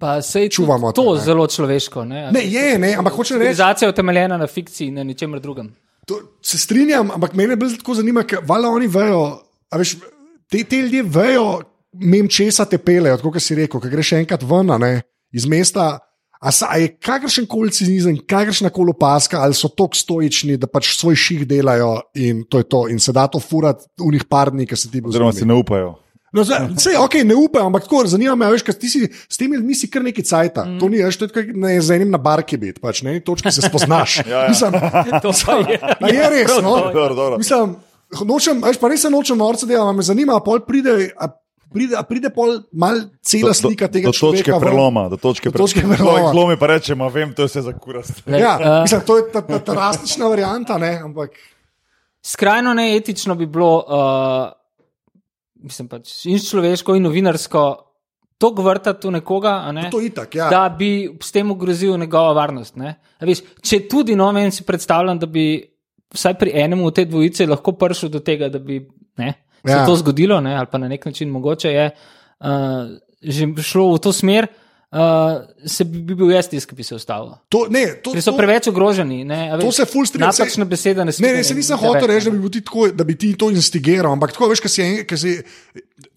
Pa se je Čuvamo to ne. zelo človeško. Ne, ne, je, ne, ampak hočem reči. Civilizacija je utemeljena na fikciji, na ničemer drugem. To, se strinjam, ampak mene bolj tako zanima, ker valjda oni vejo, a veš, te, te ljudje vejo, mem česa te pelejo, kot si rekel, ker greš enkrat ven a ne, iz mesta. A, sa, a je kakršen koli cinizem, kakršna koli opaska, ali so tako stoični, da pač svoj ših delajo in to je to, in se da to furati v njih par dni, ki se ti bo Oziroma si ne upajo. No, vse, ok, ne upam, ampak tako, zanima me, a veš, kaj ti si s temi ljudmi si kar neki cajt. Mm. To ni, veš, to je tako, ne, z enim na barki biti, pač na eni točki se spoznaš. Ja, ja. Mislim, To je. Je res, no? Dobro, dobro. Mislim, nočem, veš, pa res se nočem norca delati, me zanima, a pol pride, a pride, a pride pol mal cela slika tega do točke človeka. ven. preloma. Do točke, Do točke pre- preloma. Zlomi pa rečemo, vem, to je vse za kurast. Ja, Eh, mislim, to je ta, ta, ta drastična varianta, ne, ampak Skrajno neetično bi bilo, uh, mislim pač in človeško, in novinarsko, to vrtati v nekoga, a ne, to je itak. Ja. da bi s tem ogrozil njegovo varnost. Veš, če tudi no, meni si predstavljam, da bi vsaj pri enem od te dvojice lahko prišel do tega, da bi ne, se Ja. to zgodilo, ne, ali pa na nek način mogoče je uh, že šlo v to smer. Uh, se bi, bi bil jaz tisti, ki bi se ustavil. To, ne, to, Ker so to, preveč ogroženi. Ne, a To veš, se ful strinjam, saj- Napačna beseda ne Ne, sme. ne, se nisem hotel reči, da bi, tako, da bi ti to instigiral, ampak tako veš, ker si, ker si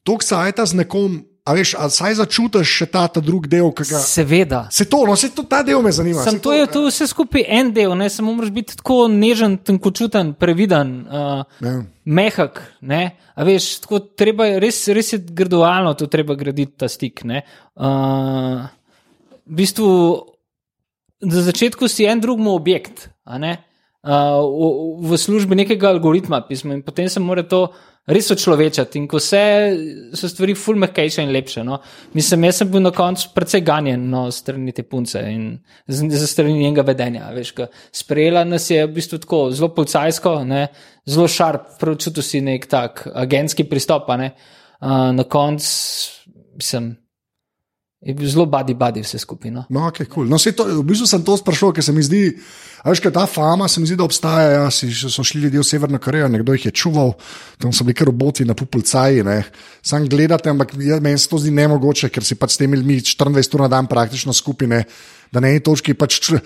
toliko sajta z nekom, a veš, a saj začutiš še ta, ta drug del, ki ga. Seveda. Se to, no, se to, ta del me zanima. Sam saj to je to vse skupaj en del, ne samo moraš biti tako nežen, tenkočuten, previden, uh, Ja. mehak. Ne? A veš, tako treba je, res, res je gradualno to treba graditi ta stik. ne. Uh, v bistvu, na začetku si en drugmu objekt, a ne. Uh, v, v službi nekega algoritma pismo in potem se mora to res očlovečati. In ko vse so stvari ful mehkejše in lepše. No. Mislim, jaz sem bil na koncu precej ganjen no, strani te punce in za strani njenega vedenja. Veš, sprejela nas je v bistvu tako zelo policajsko, ne, zelo šarp, preučutil si nek tak agentski pristop. ne. Uh, na koncu sem. Je bil zelo badi, badi vse skupaj. No. Okay, cool. no, to, v bistvu sem to sprašal, ker se mi zdi, veš, ta fama se mi zdi, da obstaja. Ja, si, so šli ljudje v Severno Korejo, nekdo jih je čuval, tam so bili kar roboti na pupulcaji. Sam gledate, ampak ja, meni se to zdi nemogoče, ker si pač s temi ljudmi 24 ur na dan praktično skupine. Da na eni točki pač uh,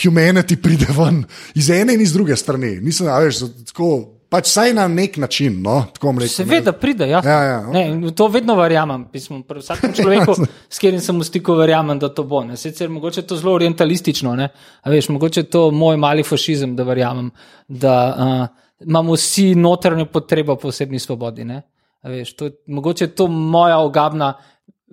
humanity pride ven iz ene in iz druge strani. Nisem, veš, tako, pač vsaj na nek način. No, tako ne. Seveda pride, ja. Ja, ja, ne, in v to vedno verjamem. Pismo, pri vsakem človeku, s katerim sem v stiku, verjamem, da to bo. Ne. Sicer mogoče je to zelo orientalistično, ne. A veš, mogoče je to moj mali fašizem, da verjamem, da uh, imamo vsi notranjo potrebo po osebni svobodi. Ne. Veš, to, mogoče je to moja ogabna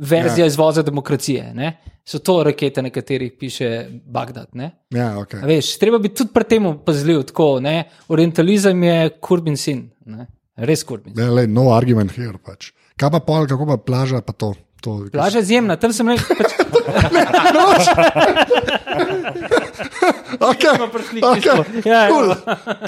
verzija ja. izvoza demokracije. Ne. So to rakete, na katerih piše Bagdad. Ne. Ja, okay. A Veš, treba biti tudi pri tem pazljiv. Tako, ne? Orientalizem je kurbin sin, ne? res kurbin. Ne, lej, no argument here. Pač. Kaj pa pol, kako pa plaža, pa to. to Plaža je izjemna, tam sem rekel, pač, okay, smo prišli okay. Ja, cool,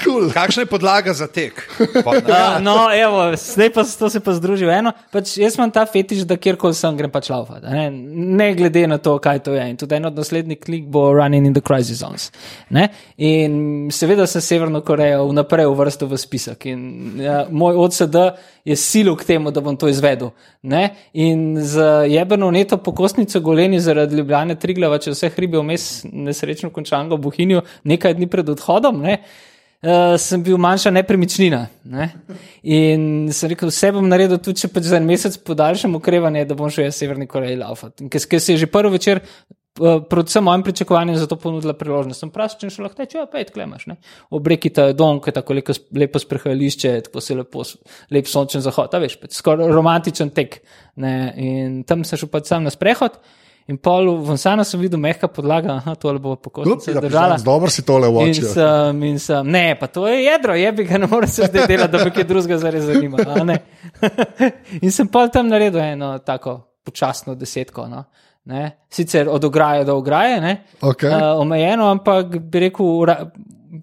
cool. Kakšna je podlaga za tek? Uh, no, evo, zdaj pa to se pa združil eno. Pač jaz imam ta fetiš, da kjerkoli sem, grem pač laufati. Ne? ne glede na to, kaj to je. In tudi en od naslednjih klik bo Running in the Crisis Zones. Ne? In seveda sem Severno Korejo vnaprej uvrstil v spisek. In ja, moj OCD je silil k temu, da bom to izvedel. Ne? In z jebeno neto pokostnico goleni zaradi Ljubljane Triglava, če vse hribe vmes nesrečno končam v Bohinju, nekaj dni pred odhodom. Ne? Uh, sem bil manjša nepremičnina. Ne? In sem rekel, vse bom naredil, tudi če pač za en mesec podaljšam okrevanje, da bom šel jaz Severni Koreji laufati. Ker ker se je že prvi večer, uh, predvsem mojim pričakovanjem, za to ponudila priložnost. Sem vprašal, če še lahko teče, ja, pet klemaš. Ne? Obreki ta dom, ki je tako lepo, lepo sprehajališče, tako se lepo, lep sončen zahod, veš, pač skoraj romantičen tek. Ne? In tam sem šel pač sam na sprehod. In pol v Vonsanu sem videl mehka podlaga, aha, to bo pokosnica Ja, držala. Dobro si tole In vočil. sem, in sem, ne, pa to je jedro, je bi ga ne more se zdaj delati, da bi kaj drugega zares zanimalo. in sem pa tam naredil eno tako počasno desetko. No. Ne. Sicer od ograje do ograje, ne, Okej. uh, omejeno, ampak bi rekel, ra,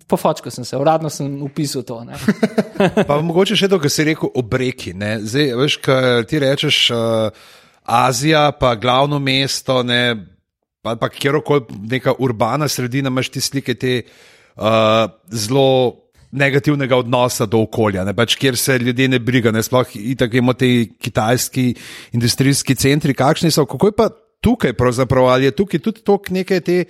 pofočko sem se, uradno sem upisal to. ne. Pa mogoče še to, kar si rekel o breki. ne. Zdaj, veš, kaj ti rečeš, uh, Azija, pa glavno mesto, ne, ali pa kjerkoli neka urbana sredina, imaš ti slike te uh, zelo negativnega odnosa do okolja, ne, pač, kjer se ljudje ne brigajo, ne sploh tako imamo te kitajski industrijski centri, kakšni so, kako je pa tukaj ali je tukaj tudi tok nekaj te.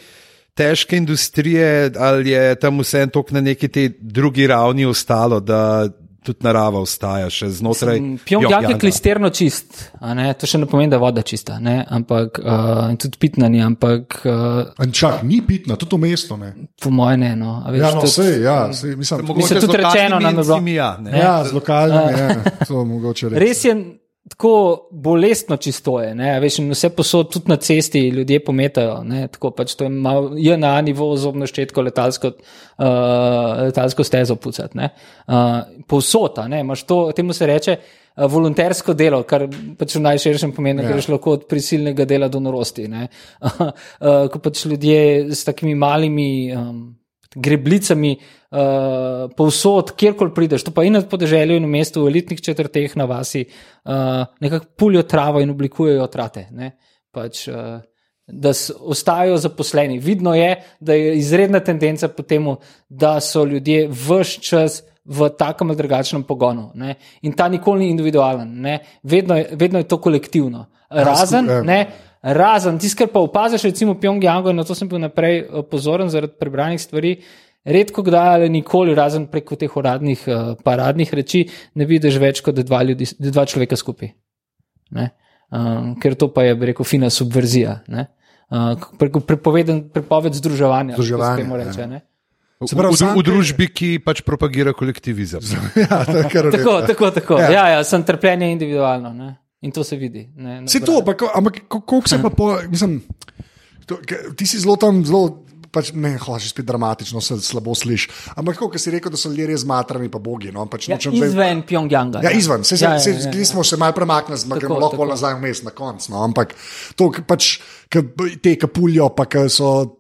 Težke industrije, ali je tam vse en tok na neki tej drugi ravni ostalo, da tudi narava ostaja še znotraj. Pjongjang je Pjongjanga. klisterno čist, a ne? to še ne pomeni, da je voda čista, ne? ampak uh, in tudi pitna ni, ampak uh, Čak, ni pitna, tudi to mesto. Ne. po mojem ne. No. A veš, Ja, no, tudi- sej, ja, sej, mislim, Mogoče Mislim, z tudi lokalnimi rečeno je bilo. encimi, Ja, ne. ja, z lokalnimi, ja, to mogoče reči. Res je tako bolestno čistoje. Ne? a Veš, vse posod, tudi na cesti, ljudje pometajo. Ne? Tako pač to je malo je na nivo zobno ščetko, letalsko, uh, letalsko stezo pucati. ne. Uh, povsod, a ne, imaš to, temu se reče. uh, Volontersko delo, kar pač v najširšem pomeni, da Ja. greš lahko od prisilnega dela do norosti. ne. Uh, Ko pač ljudje s takimi malimi um, greblicami, uh, povsod, kjerkoli prideš, to pa in na podeželju, in v mestu, v elitnih četrteh na vasi, uh, nekako pulijo travo in oblikujejo trate. Ne? Pač, uh, da ostajajo zaposleni. Vidno je, da je izredna tendenca po tem, da so ljudje vse čas v takem ali drugačnem pogonu. Ne? In ta nikoli ni individualen, ne? vedno, je- vedno je to kolektivno. Razen, sku- ja. ne, razen tisto, kar pa opaziš, recimo v Pjongjangu, in na to sem bil naprej eh, pozoren zaradi prebranih stvari. Redko kdaj ali nikoli, razen preko teh uradnih, uh, paradnih reči, ne vidiš več kot dva, ljudi, dva človeka skupaj. Ne? Um, ker to pa je, bi rekel, fina subverzija. ne. Uh, prepoveden, prepoved združevanja. temu ja. reče, ne. Se V, pravi, v, v družbi, ki pač propagira kolektivizem. Ja, Tako, res. tako, tako. Ja. Ja, ja, sem trpljenje individualno. Ne? In to se vidi. Ne, na Se to, pa, ampak ko- koliko se pa po, mislim, to, ke- ti si zelo tam, zelo. Pač, ne, hočeš spet dramatično, se slabo slišiš. Ampak, kot si rekel, da so ljudje res matrani, pa bogi. No? Pač, Ja, nočem izven Pjongjanga. Ja, izven, se, se, Ja, ja, se, ja, ja. smo se malo premaknili, zma, Tako, gremo lahko nazaj vmes na konc. No? Ampak to, ke pač, b- te kapuljo, pa ke so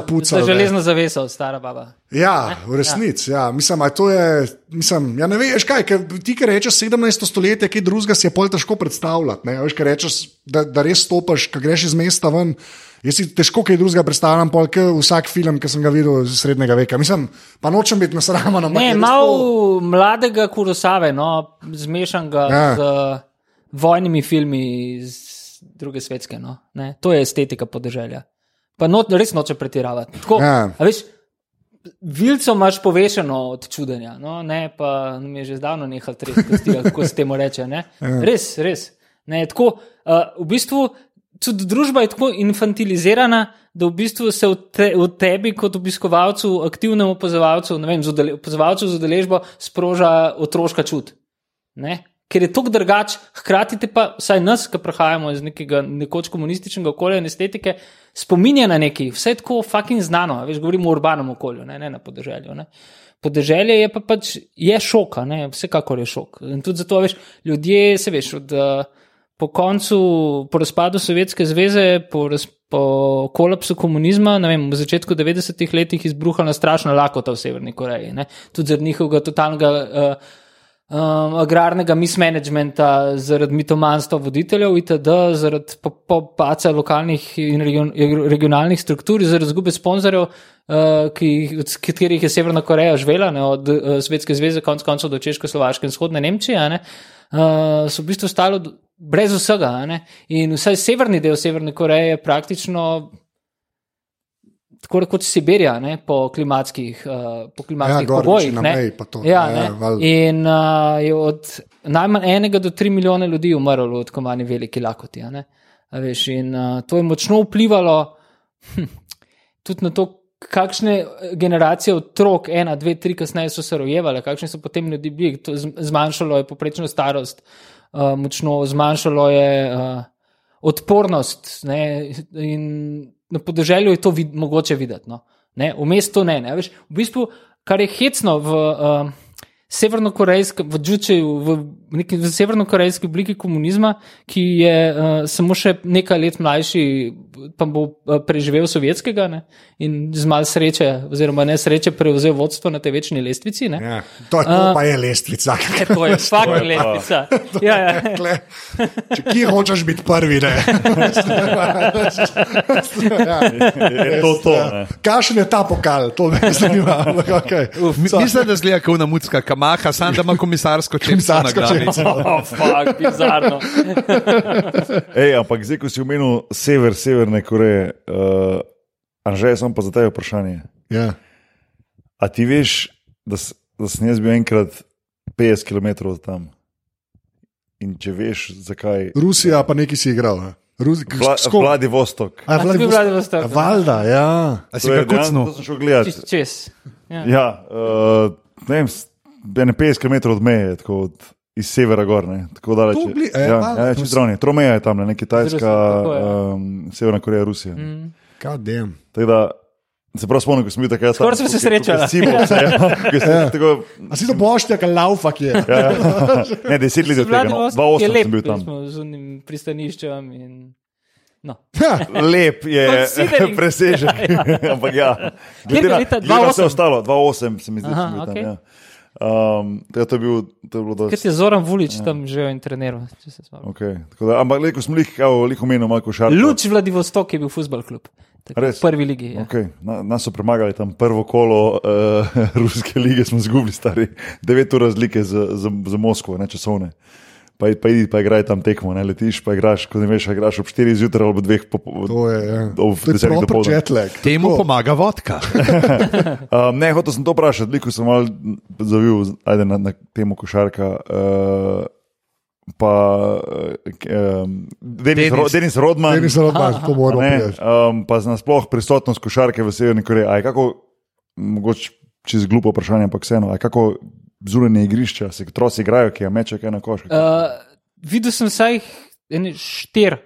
pucali. za ne. Železno zaveso, stara baba. Ja, v resnici. Ja. Mislim, a to je. Mislim, ja, ne veš kaj, ker ti, ki rečeš 17. stoletje, kaj drugega si je pol težko predstavljati. Ne? Veš, rečeš, da, da res stopiš, ko greš iz mesta ven. Jaz si težko kaj drugega predstavljam, pol, kot vsak film, ki sem ga videl iz srednjega veka. Mislim, pa nočem biti nasraman. ampak Ne, malo to- mladega Kurosave, no, zmešanega Ja. ja. z vojnimi filmi iz druge svetske. No, ne. to je estetika podeželja. Pa no, res noče pretiravati. Tako, Ja. veš, Vilco imaš povešeno od čudenja, no, ne, pa mi je že zdavno nehal tresti, kako se temu reče. Ne. Ja. Res, res. Ne, tako, uh, v bistvu tudi družba je tako infantilizirana, da v bistvu se v, te, v tebi, kot obiskovalcu, aktivnemu opazovalcu, ne vem, z udele- opazovalcu z udeležbo, sproža otroška čut. Ne? Ker je tako drugač, hkrati pa, vsaj nas, ki prihajamo iz nekega nekoč komunističnega okolja in estetike, spominja na nekaj, vse je tako fucking znano. Veš, govorimo o urbanem okolju, ne, ne na podeželju. Ne. Podeželje je pa pač je šok, a ne, vsekakor je šok. In tudi zato, veš, ljudje se veš, od, po koncu, po razpadu Sovjetske zveze, po, raz, po kolapsu komunizma, vem, v začetku 90-ih letih izbruhala strašna lakota v Severni Koreji. Ne? Tudi zaradi njihovega totalnega. Uh, um, agrarnega mismanagementa, zaradi mitomanstva voditeljev, itd., zaradi popaca lokalnih in region, regionalnih struktur, zaradi izgube sponzorjev, uh, ki, od katerih je Severna Koreja živela, ne, od uh, Svetske zveze, konc koncev do Češko-Slovaške in vzhodne Nemčije. Ne, uh, so v bistvu stalo brez vsega. Ne, in vsaj severni del Severne Koreje je praktično tako rekoč Sibirija, ne, po klimatskih, uh, po klimatskih gor, pogojih. na ne. meji pa to. Ja, Ja, ne. val- In uh, je od najmanj enega do tri milijone ljudi umrlo v tako manj veliki lakoti. veš, in uh, to je močno vplivalo hm, tudi na to, kakšne generacije otrok, ena, dve, tri, kasneje so se rojevale, kakšni so potem ljudje bili. To Zmanjšalo je poprečno starost, uh, močno zmanjšalo je uh, odpornost. Ne, in na podeželju je to vid, mogoče videti. No. Ne, v mestu ne. ne. Veš, v bistvu, kar je hecno v. Uh, Severnokorejskem, v Džučeju, v neki severnokorejski obliki komunizma, ki je uh, samo še nekaj let mlajši, pa bo uh, preživel sovjetskega ne? in z malo sreče, oziroma ne sreče, prevzel vodstvo na tej večni lestvici. ne. Ja, to, to A. pa je lestvica. E, to je fucking lestvica. Ja, ja. Kle, če kje hočeš biti prvi, ne. ja. Je to to. ne. Kakšen je ta pokal, to me zanima. Okay. Mi- Mislim, da zgleda kot namucka kamaha, sam da ima komisarsko čepico na glavi. Oh, fuck, bizarno. Ej, ampak zdaj, ko si omenil sever, severne Koreje, uh, Anže, sem pa za te vprašanje. Ja. A ti veš, da, da sem jaz bil enkrat 50 km od tam? In če veš, zakaj? Rusija, pa neki si igral. ne? Rusi, Vla, skop- Vladivostok. A, A si bil Vladivostok, A, ne? Valjda, ja. A si je ga kucnil? To sem šel gledati. Čez. čez. Ja. Ja, uh, ne vem, s- ene 50 km od meje, tako od, iz severa gor, ne, tako daleč. To je. bli- e, ja, ja, to čez si- zraven. Tromeja je tam, ne, Kitajska, je. um, Severna Koreja, Rusija. Mm. God damn. Tako da se prav spomnim, ko sem bil takrat. Skoraj smo se srečali. Ja, tako, A si to boštja, kaj laufa je? ja, ja. Ne, deset let od tega, no, Vladivostok je 2008 lep, sem bil tam. smo z unim pristaniščem. In... No. Lep je, Considering- presežek. Ampak ja, glede na glede na vse 2008? ostalo, 2008 se mi zdi, da Aha, sem bil tam. Ja. Um, ja, to, je bil, to je bilo dosti. Ker je Zoran Vulič tam živel in treniral. če se spomnim. Okay. tako Da, ampak, le, ko smo jih, evo, lih omenil, malo košarko. Luč Vladivostok je bil futbol klub. Tako, Res? v prvi ligi. Ja. Okay. Na, nas so premagali tam prvo kolo uh, ruske lige, smo izgubili stari 9 ur razlike za, za, za Moskvo, ne časovne. Pa, pa idi, pa igraj tam tekmo, ne letiš, pa igraš, ko ne veš, igraš ob 4 zjutraj ali ob 2 popoldne. To je, ja. Ob to je desetih proper dopoldan. jetlag. Temu Tako. pomaga vodka. Um, ne, hotel sem to vprašati, veliko sem mal zavil ajde, na, na temo košarka. Uh, pa um, Denis, Denis. Ro, Denis Rodman, Meni se rodman, to moramo povedati. um, pa nasploh prisotnost košarke v Severni Koreji. Kako, mogoče čez glupo vprašanje, ampak vseeno, kako zunanje igrišča, se otroci igrajo, ki je meče kaj na koš. Uh, videl sem vsaj ene štir.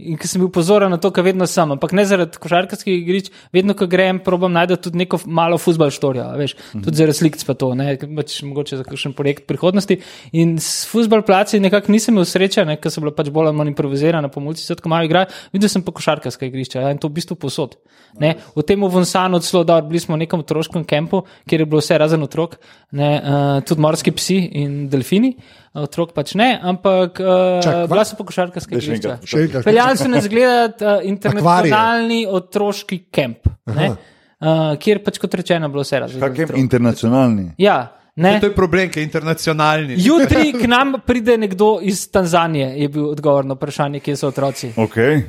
In ker sem bil pozoren na to, kar vedno sem, ampak ne zaradi košarkarskih igrišč, vedno, ko grem, probam najti tudi neko malo futbol štorijo, veš, tudi zaradi slik pa to, ne, pač mogoče za kakšen projekt prihodnosti. In s futbol placi nekako nisem imel sreče, ne, ker so bila pač bolj manj improvizirana, pomulci so tako malo igrali, videl sem pa košarkarska igrišča ja, in to v bistvu posod. Ne, v tem Vonsanu celo dobro, bili smo v nekem otroškem kampu, kjer je bilo vse razen otrok, ne, uh, tudi morski psi in delfini, otrok pač ne, ampak uh, bila so pa košarkarska Daj še igrišča. Peljali so nas gledati uh, internacionalni otroški kamp, ne, uh, kjer pač kot rečeno bilo vse otrok. internacionalni. Ja, ne. To je problem, ki je internacionalni. Jutri k nam pride nekdo iz Tanzanije, je bil odgovor na vprašanje, kje so otroci. Okay.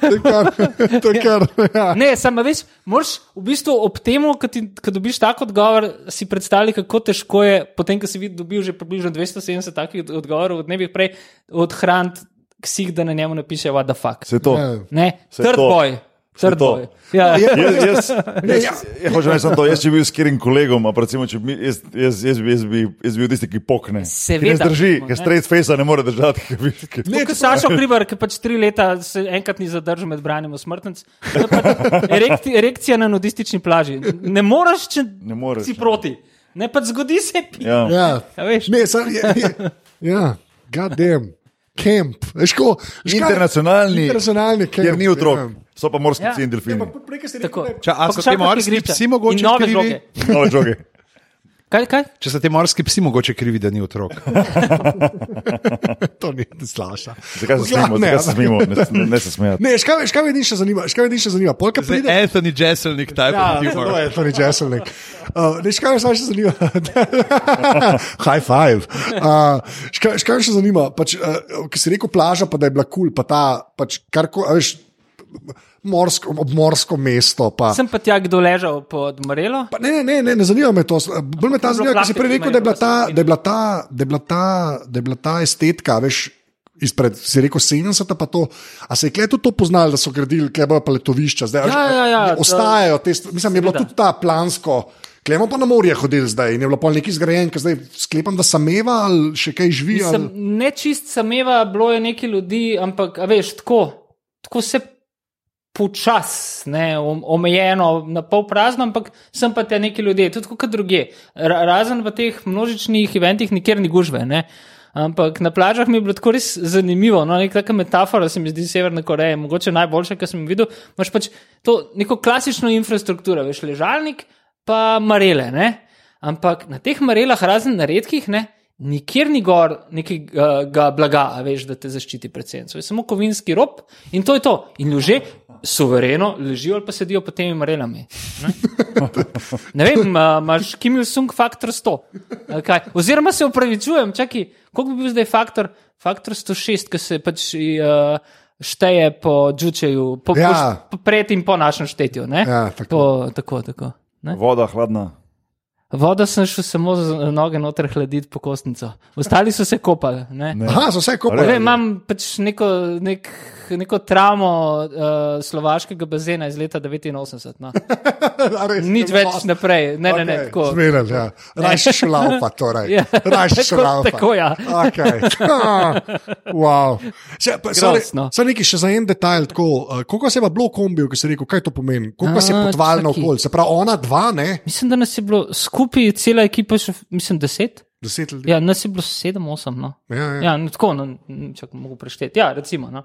To je kar, to je kar, ja. Ne, samo veš, moraš v bistvu ob tem, ko, ti, ko dobiš tak odgovor, si predstavljati, kako težko je, potem, ko si vid- dobil že približno 270 takih odgovorov, od nebi prej odhraniti ksih, da na njemu napiše, what the fuck. Se to. Ja. Ne, Saj third to. boy. Third to. boy. Ja. Je- Jaz, jaz, jaz, ja. jaz, hočem reči to, jaz če bi bil s katerim kolegom, a pa recimo, če bi, jaz, jaz, jaz, bi, jaz, bi, jaz bi bil tisti, ki pokne. Seveda. Ne zdrži, ki straight face ne more držati. ki ki- Ne, kot Sašo Kribar, ki pač tri leta se enkrat ni zadržal med branjem smrtnic. To je Pač erekti, erekcija na nudistični plaži. Ne moreš, če Ne moreš, si ja. proti. Ne, pač zgodi se. pi- Ja. Ja. A veš? Ne, sam, je, ja, god damn. Camp, veš ko? veš kaj? Internacionalni, Internacionalni camp. kjer ni otrok, Ja. so pa morski Ja. psi in delfini. Ja, Tako. rekel, Ča, a Pa so košarkarska morski psi mogoče nove žoge. Nove žoge. Kaj, kaj? Če so ti morski psi mogoče krivi, da ni otrok. ne, to ni slaša. Zakaj se smemo? Zakaj se smemo? Ne, ne, ne se smejati. Ne, škaj, škaj me še zanima, škaj me še zanima. Polka Zdaj, pride. Anthony Jesselnik, type Ja, of to humor. je Tony Jesselnik. Uh, ne, škaj me še zanima. High five. Uh, škaj, škaj me še zanima, pač, uh, ki si rekel plaža, pa da je bila kul, cool, pa ta, pač, kar veš, morsko, obmorsko mesto. Pa. Sem pa tja kdo ležal pod Morelo. Pa ne, ne, ne, ne zanima me to. Bolj me ta zanima, ker si prej rekel, da je bila ta, da je bila ta, da je bila ta, da je bila ta estetika, veš. Izpred, si rekel 70, pa to. A se je kle tudi to poznalo, da so gradili, kle bojo letovišča, zdaj Ja, ja, ja, ostajajo te. Mislim, je bilo tudi ta plansko. Klemo pa na morje hodili zdaj in je bilo pol neki zgrajen, ker zdaj sklepam, da sameva ali še kaj živi. Sem, Ali... ne čist sameva, bilo je nekaj ljudi, ampak veš, tako, tako se počas, ne, om- omejeno, na pol prazno, ampak sem pa te neki ljudje, tudi kot druge. Ra razen v teh množičnih eventih, nikjer ni gužve. Ne. Ampak na plažah mi je bilo tako res zanimivo. No, Neka taka metafora se mi zdi Severne Koreje, mogoče najboljša, kar sem videl. Imáš pač to neko klasično infrastrukturo, veš, ležalnik, pa marele. Ne? Ampak na teh marelah, razen na redkih, ne, nikjer ni gor nekega blaga, veš, da te zaščiti pred sencem. Je samo kovinski rob in to je to. In ljudje suvereno ležijo ali pa sedijo pod temi marelami. Ne, ne vem, imaš Kim Il-sung faktor 100. ali kaj? Oziroma se upravičujem, čakaj, koliko bi bil zdaj faktor? Faktor 106, ki se pač. Uh, Šteje po Džučeju, po, Ja. ja. po, pred in po našem štetju. ne? Ja, tako. Po, tako, tako. Ne? Voda, hladna. Voda sem šel samo z noge noter hladiti po kostnico. Ostali so se kopali. Ne? Ne. Aha, so Ne kopali. vem, imam pač neko, nek, neko travmo uh, slovaškega bazena iz leta 89. No. A res, Nič ne več boš. naprej. Ne, ne, ne, Okej, tako. Zmeren, ja. Rajši šulaupa, torej. Ja. Rajši Tako- šulaupa. tako, ja. Okay. Ah, wow. Še, pa, sorry, Grozno. Samo nekaj še za en detajl. Tako, uh, koliko se je pa bilo kombijo, ki si rekel, kaj to pomeni? Koliko se je A, potovalno okolje? Se pravi, ona dva, ne? Mislim, da nas je bilo skupaj, cela ekipa, še, mislim, deset. Deset ljudi. Ja, nas je bilo sedem, osem. No. Ja, ja. Ja, no, tako, no, če mogo prešteti. Ja, recimo. No.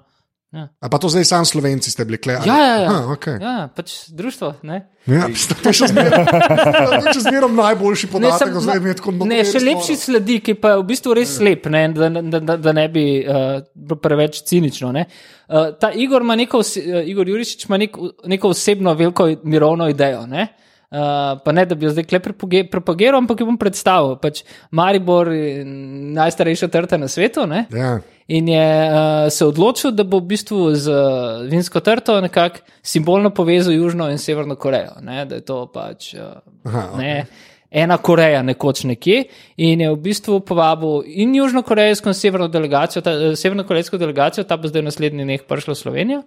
Ja. A pa to zdaj sam slovenci ste bili kle. ali- Ja, ja, ja. Ah, okay. ja, pač društvo. Ne? ja. To je še zmeraj- najboljši podatek, sem- zdaj mi je tako ne, še lepši sledi, ki pa je v bistvu res lep, ne, da, da, da, da ne bi uh, preveč cinično. Ne. Uh, ta Igor, neko, uh, Igor Jurišič ima nek, neko osebno veliko mirovno idejo. Ne. Uh, pa ne, da bi jo zdaj propage- propagiral, ampak jo bom predstavil. Pač Maribor je najstarejša trta na svetu. Ne. Ja. In je uh, se odločil, da bo v bistvu z uh, vinsko trto nekako simbolno povezal Južno in Severno Korejo. Ne? Da je to pač uh, Aha, ne, ena Koreja nekoč nekje. In je v bistvu povabil in Južno-Korejsko in Severno delegacijo, ta, eh, Severno-Korejsko delegacijo, ta bo zdaj v naslednjih dneh prišla v Slovenijo.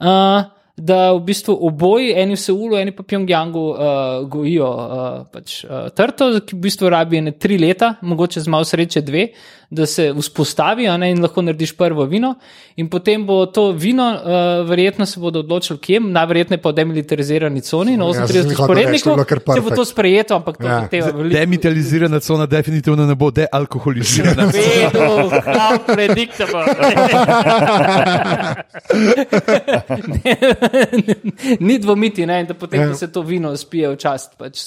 Uh, Da v bistvu oboji, eni v Seulu, eni pa Pjongjangu, uh, gojijo uh, pač, uh, trto, ki v bistvu rabi ene tri leta, mogoče z malo sreče dve, da se vzpostavi a ne, in lahko narediš prvo vino. In potem bo to vino, uh, verjetno se bodo odločili, kje, najverjetneje v demilitarizirani coni, na Ja, sem 38 hotel reči, to je bilo sporednikov. Če bo to sprejeto, ampak to Ja. zahteva veliko. Demitalizirana cona definitivno ne bo dealkoholizirana. Vedo, how predictable. Ni dvomiti, ne, da potem Ja. da se to vino spije v čast pač,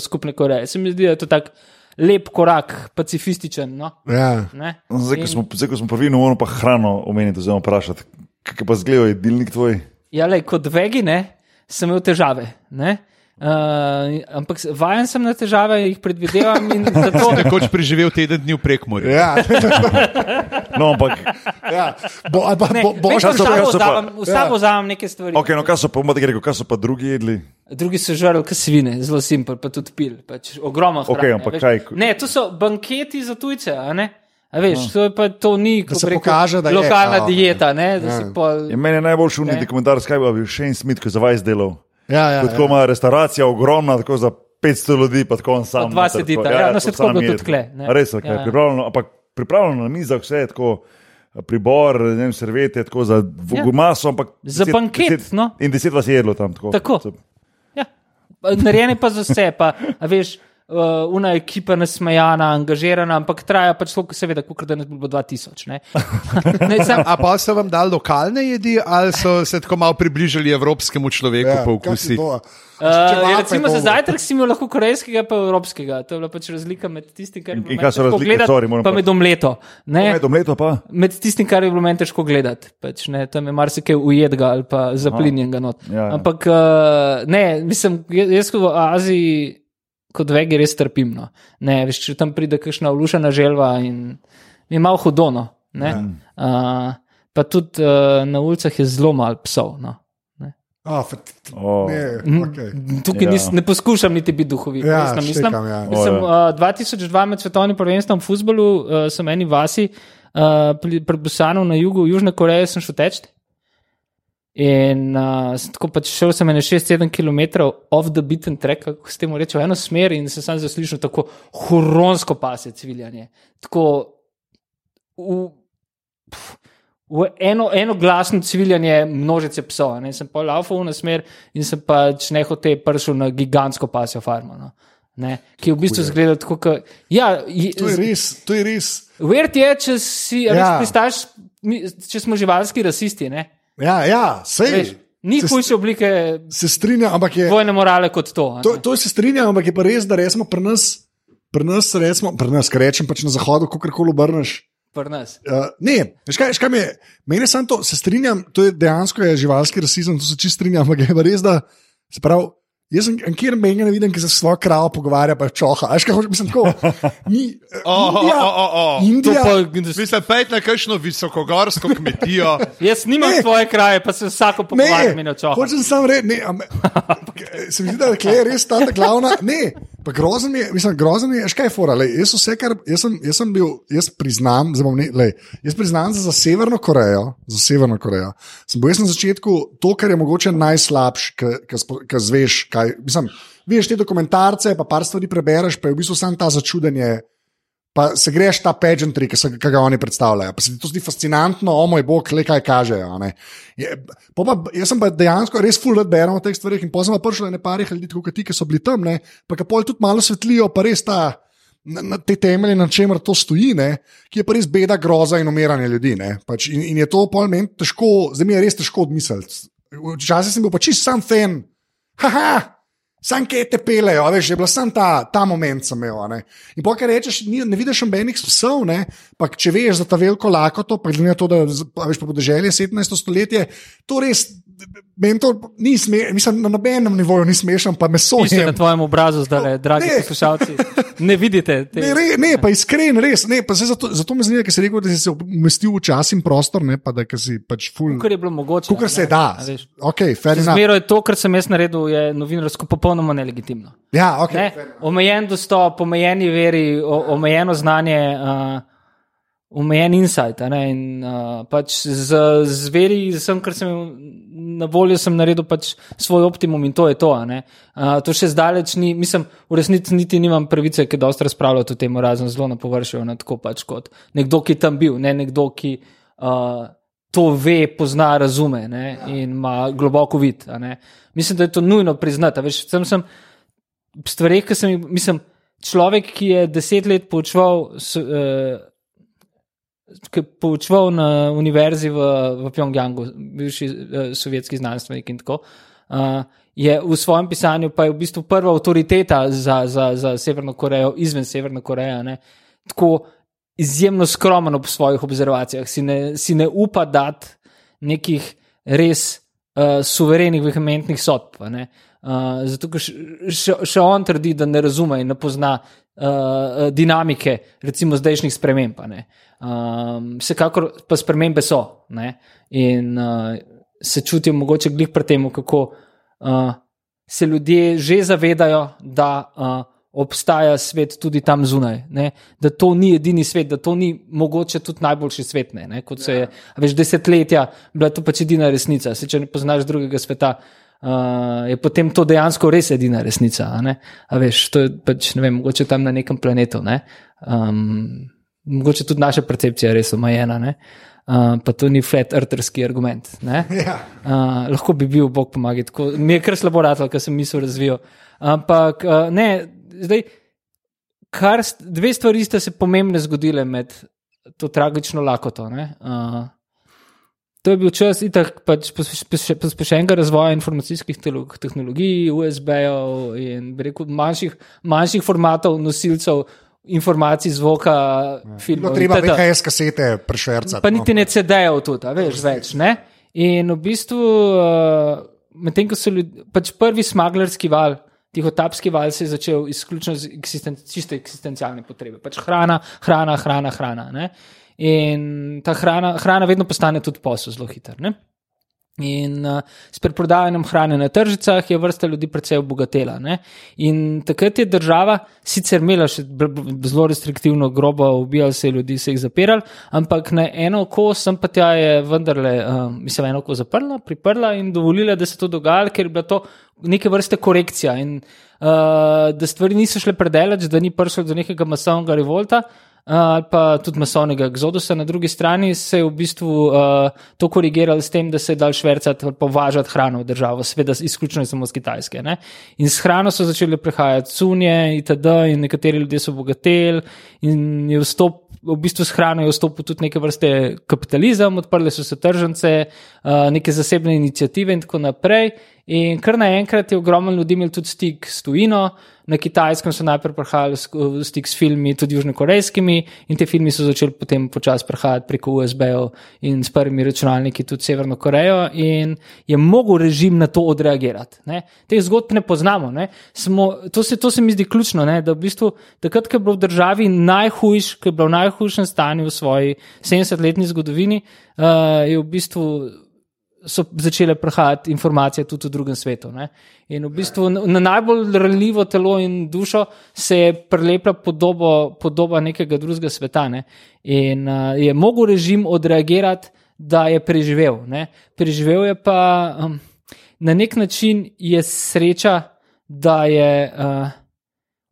skupne Koreje. Se mi zdi, da je to tak lep korak, pacifističen. No? Ja. Ne? No, Zdaj, ko smo, zdaj, ko smo pa vino, moramo pa hrano omeniti, oziroma vprašati, kako pa zgleda jedilnik tvoj. Ja, lej, kot vegi, ne, sem imel težave. Ne? Uh, ampak vajen sem na težave, jih predvidevam in zato. Nekoč preživel teden dni v prekmorju. Ja. No, ampak, ja. Bo, pa, Ne, bo, bo, so pa- so pa- vzamem- v sabo vzamem neke stvari. okay, no, kaj so pa, rekel, kaj so pa drugi jedli? Drugi so žrli kot svine, zelo simpel, pa tudi pil. Pač ogromno hrane. Okej, ampak veš. kaj- Ne, to so banketi za tujce, a ne? A veš, no. to, pa, to ni rekel, pokaže, da je, lokalna kao, dieta. Ne, da Ja. si pol, Je meni je najbolj šumni Ne. dokumentar, kaj bi bil Shane Smith, ki za vas delal. Ja, ja, Ko Tako ja. ima restauracija ogromna, tako za 500 ljudi, pa tako on sam. Pa dva noter, sedita. tako. Ja, no, saj tako tudi tule, ne. Res je, Ja, ja, ja. pripravljeno, ampak pripravljeno na mizah, vse je tako. Pribor, ne vem, servete, tako za Ja. ja. maso, ampak. Za banket, no. In deset vas je jedlo tam. Tako. Tako. ja. Narejene pa za vse, pa a veš. Uh, una ekipa nasmejana, angažirana, ampak traja pač tako, seveda, kot da nas bi bilo 2000. Ne? ne, sam, A pa so vam dali lokalne jedi, ali so se tako malo približali evropskemu človeku Ja, po to? Uh, recimo za zajtrk si imel lahko korejskega, pa evropskega. To je bila pač razlika med tistim, kar je In- bilo in meni kaj so težko razlike? gledati, Sorry, moram pa pa- med omleto. Ne, Med omleto pa. med tistim, kar je bilo meni težko gledati. Pač, ne, tam je marsikaj ujedga ali pa zaplinjenega not. Ja, ja. Ampak uh, ne, mislim, jaz jaz v Aziji kot vegi res trpim. No. Ne, veš, če tam pride kakšna ulušena želva in mi je malo hudono. Ja. Uh, pa tudi uh, na ulicah je zelo malo psov. No. Oh, Oh. ne, okay. Tukaj Ja. nis, ne poskušam niti biti duhovit. Ja, resno mislim. štekam, ja. Mislim, uh, 2002 med svetovnim prvenstvom v futbolu uh, sem eni vasi uh, pri- pred Busanom na jugu Južne Koreje sem šel teč. In uh, tako pač šel sem ene 6-7 km off the beaten track, kako se temu reče, v eno smer in sem sam zaslišal tako huronsko pasje cviljanje. Tako v, pf, v eno, eno glasno civiljanje množice psov. Ne? Sem pa laufal v na smer in sem pač nehote prišel na gigantsko pasjo farmo. No? Ne? Ki v bistvu zgleda tako, kot. Ja, je- To je res, to je res. Vert je, če si ja. Ja. pristaš, mi- če smo živalski rasisti. Ne? Ja, ja sej. Veš, ni se, hujše oblike se strinjam, ampak je. vojne morale kot to. To, to se strinjam, ampak je pa res, da resmo pri nas, pri nas, resmo, pri nas, kar rečem, pač na zahodu, kako koli obrneš. Uh, ne, veš kaj, veš kaj mi je, meni samo to, se strinjam, to je dejansko je živalski rasizem, to se čist strinjam, ampak je pa res, da se pravi. Jaz sem kjer menja ne vidim, ki se s svojo kravo pogovarja, pa je čoha. Veš kaj hočem, mislim tako. Ni, Oh, oh, Indija, oh, oh, oh. Indija, Mislim, pejt na kakšno visokogorsko kmetijo. Jaz nimam Ne. svoje kraje, pa se vsako pogovarjam in očoham. Hočem samo reči, ne, am, se mi zdi, da je res ta glavna. Ne, pa grozen je, mislim, grozen je, škaj je fora. Lej, jaz, vse, kar, jaz, sem, jaz sem bil, jaz priznam, zdaj bom ne, lej, jaz priznam za, za Severno Korejo, za Severno Korejo. Sem bil jaz na začetku to, kar je mogoče najslabše, ki zveš, kaj, mislim, veš te dokumentarce, pa par stvari prebereš, pa je v bistvu samo ta začudenje. Pa se greš ta pageantry, ki, se, ki ga oni predstavljajo. Pa se ti to zdi fascinantno, o moj bog, le kaj kažejo. Je, pa, jaz sem pa dejansko res full berem o teh stvarih in pozem pa prišel na parih ljudi, kot ti, ki so bili tam, ne, pa ki pol tudi malo svetlijo, pa res ta. Na, na te temelje, na čemer to stoji, ne, ki je pa res beda, groza in umiranje ljudi. ne. Pač in, in je to pol meni težko, zdaj mi je res težko odmisliti. Včasih sem bil pa čist sam fan, haha, sam kje te pelejo, veš, je bila sam ta, ta moment sem imel. a Ne. In pa kaj rečeš, ni, ne vidiš nobenih psov, ne, pa če veš za ta veliko lakoto, pa glede na to, da veš pa podeželje 17. stoletje, to res. Meni to ni smešno, mislim, na nobenem nivoju ni smešno, pa meso je. na tvojem obrazu, zdaj, dragi Ne. poslušalci. Ne vidite te. Ne, re, ne, pa iskren, res. Ne, pa zato, zato me zanima, ker si rekel, da si se umestil v čas in prostor, ne, pa da si pač full. Kar je bilo mogoče. Kukor se ne, da. a veš. Ok, fair enough. Zmeraj je to, kar sem jaz naredil, je novinarsko popolnoma nelegitimno. Ja, ok. Ne? Omejen dostop, omejeni veri, o, omejeno znanje, uh, omejen insight. In, uh, pač z, z veri, z vsem, kar sem na voljo, sem naredil pač svoj optimum in to je to. Uh, to še zdaleč ni, mislim, v resnici niti nimam pravice, ki dosta razpravljati o tem, razen zelo na površju, ne tako pač kot nekdo, ki je tam bil, ne nekdo, ki. Uh, To ve, pozna, razume ne, in ima globoko vid. Mislim, da je to nujno priznati. Veš, sem, sem, stvari, ki sem jih, mislim, človek, ki je deset let poučeval, s- eh, ki je poučeval na univerzi v, v Pjongjangu, bivši eh, sovjetski znanstvenik in tako. Uh, je v svojem pisanju pa je v bistvu prva avtoriteta za, za, za Severno Korejo, izven Severne Koreje. Ne? Tako izjemno skromen ob svojih observacijah, si ne, si ne upa dati nekih res uh, suverenih, vehementnih sodb. Uh, zato, ker še, še- on trdi, da ne razume in ne pozna uh, dinamike, recimo zdajšnjih sprememb. Um, vsekakor pa spremembe so ne. in uh, se čutijo mogoče glih pri tem, kako uh, se ljudje že zavedajo, da uh, obstaja svet tudi tam zunaj, ne? da to ni edini svet, da to ni mogoče tudi najboljši svet. Ne? Ne? Kot se je več desetletja bila to pač edina resnica. Se, če ne poznaš drugega sveta, uh, je potem to dejansko res edina resnica. a veš, to je pač ne vem, mogoče tam na nekem planetu. Ne? Um, mogoče tudi naša percepcija je res omejena. ne. Uh, pa to ni flat eartherski argument. ne. Ja. Uh, lahko bi bil, Bog pomaga. Tako, mi je kar slabo rado, ker sem misel razvil. Ampak uh, ne, zdaj, kar, dve stvari sta se pomembne zgodile med to tragično lakoto. ne. Uh, to je bil čas itak pač pospeš- pospeš- pospešenega razvoja informacijskih tehnologij, USB-jev in rekel, manjših, manjših formatov nosilcev informacij, zvoka, Bilo filmov. treba itd. VHS kasete prešvercati. Pa no. niti ne CD-jev tudi, veš, več. Ne? In v bistvu, uh, medtem ko so ljudje, pač prvi smaglerski val, tihotapski val se je začel izključno z eksisten, čiste eksistencialne potrebe. Pač hrana, hrana, hrana, hrana. Ne? In ta hrana, hrana vedno postane tudi posel zelo hiter. Ne? In uh, s preprodajanjem hrane na tržicah je vrsta ljudi precej obogatela. Ne? In takrat je država sicer imela še zelo restriktivno, grobo, ubijali se ljudi, se jih zapirali, ampak na eno oko sem pa tja je vendarle, uh, mislim, eno oko zaprla, priprla in dovolila, da se to dogaja, ker je bila to neke vrste korekcija in uh, da stvari niso šle predaleč, da ni prišlo do nekega masovnega revolta. Ali pa tudi masovnega exodusa na drugi strani, se je v bistvu uh, to korigiralo s tem, da se je dal švrcati ali považati hrano v državo, seveda izključno samo z Kitajske. Ne? In s hrano so začeli prehajati cunje itd. in nekateri ljudje so bogateli in je vstop. V bistvu s hrano je vstopil tudi neke vrste kapitalizem, odprle so se tržnice, uh, neke zasebne inicijative in tako naprej. In kar naenkrat je ogromno ljudi imel tudi stik s tujino. Na kitajskem so najprej prihajali v stik s filmi, tudi južnokorejskimi, in te filmi so začeli potem počasi prihajati preko USB-ov in s prvimi računalniki tudi Severno Korejo, in je mogel režim na to odreagirati. Ne. Teh zgodb ne poznamo. Ne. Smo, to, se, to se mi zdi ključno, ne, da v bistvu takrat, ko je bilo v državi najhujš, ko je bilo v najhujšem stanju v svoji 70-letni zgodovini, uh, je v bistvu so začele prihajati informacije tudi v drugem svetu. Ne? In v bistvu na, na najbolj ranljivo telo in dušo se je prelepila podobo, podoba nekega drugega sveta. Ne? In uh, je mogel režim odreagirati, da je preživel. Ne? Preživel je pa um, na nek način je sreča, da je uh,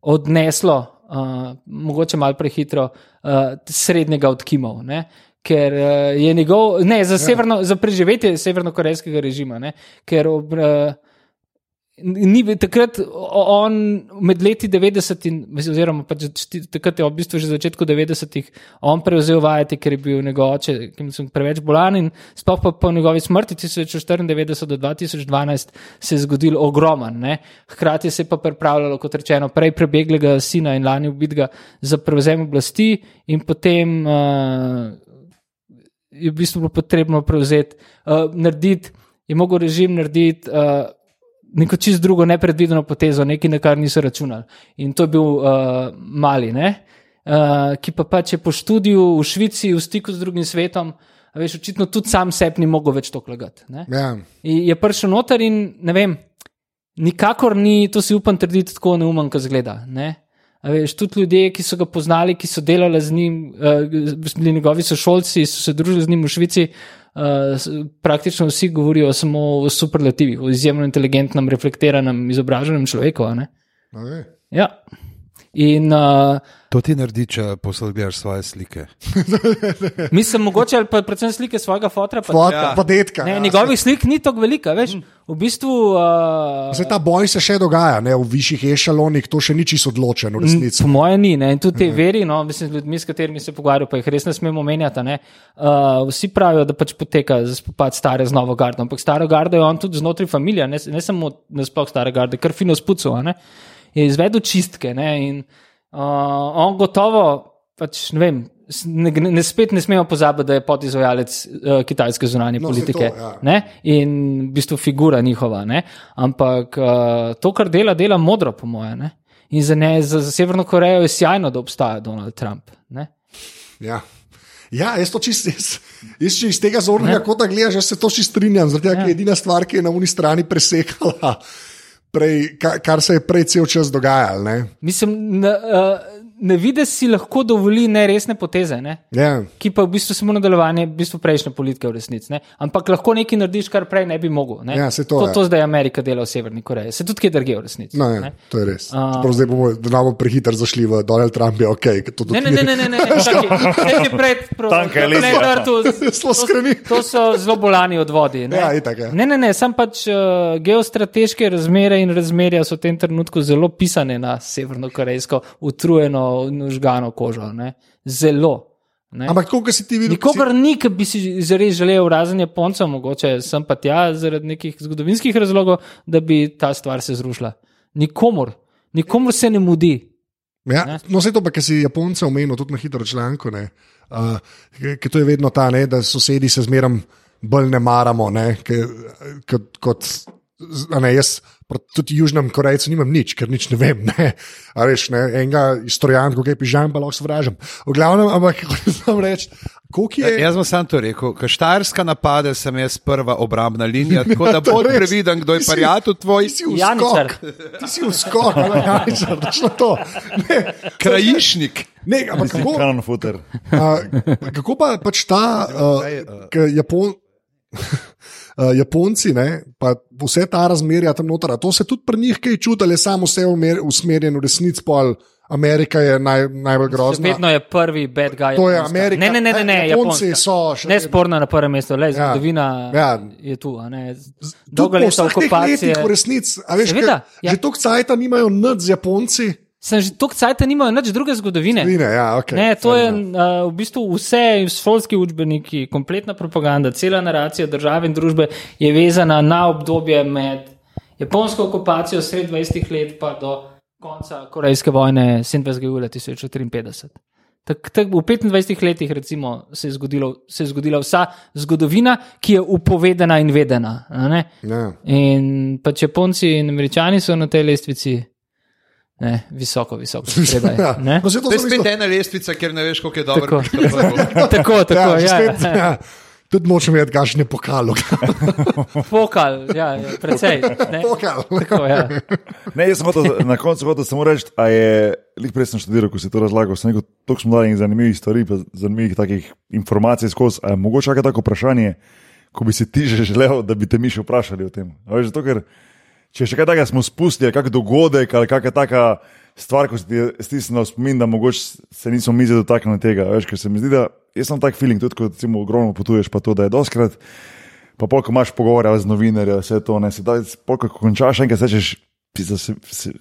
odneslo, uh, mogoče malo prehitro, uh, srednjega odkimov. Ne? Ker uh, je njegov, ne, za, ja. severno, za preživetje severno-korejskega režima, ne, ker ob, uh, ni takrat on med leti 90 in oziroma pač takrat je v bistvu že začetku 90-ih on prevzel vajeti, ker je bil njegov oče, ki je preveč bolan in sploh pa po njegovi smrti 1994 do 2012 se je zgodil ogroman, ne. Hkrati se je pa pripravljalo, kot rečeno, prej prebeglega sina in lani ubitega za prevzem oblasti in potem uh, je v bistvu bilo potrebno prevzeti, uh, narediti, je mogel režim narediti uh, neko čist drugo, nepredvideno potezo, nekaj, na kar niso računali. In to je bil uh, mali, uh, ki pa pač je po študiju v Švici, v stiku z drugim svetom. Veš, očitno tudi sam sebi ni mogel več to klagati. Ja. Je prišel noter in ne vem, nikakor ni, to si upam trditi, tako neumen, kot zgleda. Ne? Veš, tudi ljudje, ki so ga poznali, ki so delali z njim, uh, bili njegovi sošolci, so se družili z njim v Švici, uh, praktično vsi govorijo samo o superlativih, o izjemno inteligentnem, reflektiranem, izobraženem človeku. Ja. In, uh, to ti naredi, če poslušaš svoje slike. Mislim, mogoče ali pa predvsem slike svojega fotra. Pa, Fotka, ja. pa detka. Ne, ja, njegovih slik ni tako velika, veš. V bistvu. Uh, Zdaj, ta boj se še dogaja, ne, v višjih ešalonih, to še ni čisto odločeno, resnici. Po mojem, ni. Ne, in tudi te mhm. veri, no, mislim, ljudmi, s katerimi se pogovarjajo, pa jih res ne smemo menjati. Ne, uh, vsi pravijo, da pač poteka za spopad stare z novo gardo. Ampak staro gardo je on tudi znotraj družine, ne, ne samo nasploh stare garde, kar fino spucov. Je izvedel čistke. Ne, in, Uh, on gotovo, pač, ne vem, ne, ne, spet ne smemo pozabiti, da je podizvajalec uh, kitajske zunanje no, politike to, ja. in v bistvu figura njihova. Ne? Ampak uh, to, kar dela, dela modro, po moje. In za, ne, za, za Severno Korejo je sjajno, da obstaja Donald Trump. Ne? Ja. Ja, jaz to čist, jaz, jaz iz tega zornega kota gledam, jaz se to čisto strinjam, zato ja. je edina stvar, ki je na uni strani presekala prej, kar, kar se je prej cel čas dogajalo. Mislim, na, uh, ne vidiš si lahko dovoli neresne poteze, ne? yeah. Ja. ki pa v bistvu samo nadaljevanje v bistvu prejšnje politike v resnici. Ne? Ampak lahko nekaj narediš, kar prej ne bi mogel. Ne? Ja, to, to, to zdaj Amerika dela v Severni Koreji, se tudi kje drugje v resnici. No, ja, to je res. Uh, zdaj bomo znamo prehiter zašli v Donald Trump, je ok. Ne, ne, ne, ne, ne, ne, nekaj pred, tanke, ne, ne, to so zelo bolani odvodi. Ne, ja, itak, ja. ne, ne, ne sam pač uh, geostrateške razmere in razmerja so v tem trenutku zelo pisane na severno-korejsko, utrujeno užgano kožo. Ne? Zelo. Ne? Ampak, kako si ti videl? Nikogar si... ni, ki bi si zares želel, razen Japoncev, mogoče sem pa tja zaradi nekih zgodovinskih razlogov, da bi ta stvar se zrušila. Nikomor, nikomor se ne mudi. Ja, no, vse to, kar si Japonce omenil, tudi na hitro članko, uh, ker to je vedno ta, ne, da sosedi se zmeraj bolj ne maramo, ne, ke, kot. kot Ne, jaz tudi Južnem Korejcu nimam nič, ker nič ne vem. Ne. A veš, ne, enega istorijan, kako je pižam, pa lahko sovražim. V glavnem, ampak kako znam reči. Je... Ja, jaz sem samo to rekel, ker štajerska napade sem jaz prva obrambna linija, tako da bolj previden, kdo je pariatu tvoj. Si v skok, ti si v skok, ali janičar, točno to. Ne, Krajišnik. Ne, ampak kako, uh, kako pa pač ta uh, Japon uh, Japonci, ne, pa vse ta razmerja tam noter, to se tudi pri njih kaj čuti, ali je samo vse usmerjeno v resnici, Amerika je naj, najbolj Še grozna. Vedno je prvi bad guy. To je Japonska. Amerika. Ne, ne, ne, ne, ne Japonci Japonska. so še Ne vedno. sporno na prvem mestu, le Ja. zgodovina Ja. je tu. po leta okupacije. v resnici, a veš, Seveda, ja. že toliko cajta nimajo nad z Japonci. Sem že toliko cajta nimajo nič druge zgodovine. Vine, ja, okay, Ne, to je uh, v bistvu vse, šolski učbeniki, kompletna propaganda, cela naracija države in družbe je vezana na obdobje med japonsko okupacijo sred 20 let pa do konca Korejske vojne 27. julija 1953. Tak, tak, v 25 letih recimo, se, je zgodilo, se je zgodila vsa zgodovina, ki je upovedana in vedena. a ne? Ja. In pač Japonci in Američani so na tej lestvici ne, visoko, visoko. Spredaj, Ja. ne? No, to To je spet ena lestvica, ker ne veš, koliko je dobro. Tako. tako, tako. Ja, Ja, spet, ja. ja. Tudi nočem vedeti, kakšen je pokal. Pokal, ja, precej. Ne? Pokal. Tako, ja. Ne, jaz sem hotel, na koncu hotel samo reči, a je, lih prej sem študiral, ko si to razlagal, sem rekel, toliko smo dali zanimivih stvari, zanimivih takih informacij skozi. A je mogoče kakšno tako vprašanje, ko bi si ti že želel, da bi te mi še vprašali o tem? A veš, zato, ker če še kaj takega smo spustili, kak dogodek ali kakšna taka stvar, ko si ti stisnil spomin, da mogoče se nismo mi dotaknili tega. Veš, ker se mi zdi, da jaz sem tak feeling, tudi ko recimo ogromno potuješ, pa to, da je doskrat. Pa polk imaš pogovore z novinarji, vse to, ne, sedaj, polk, ko končaš, enkrat pisa, si, si,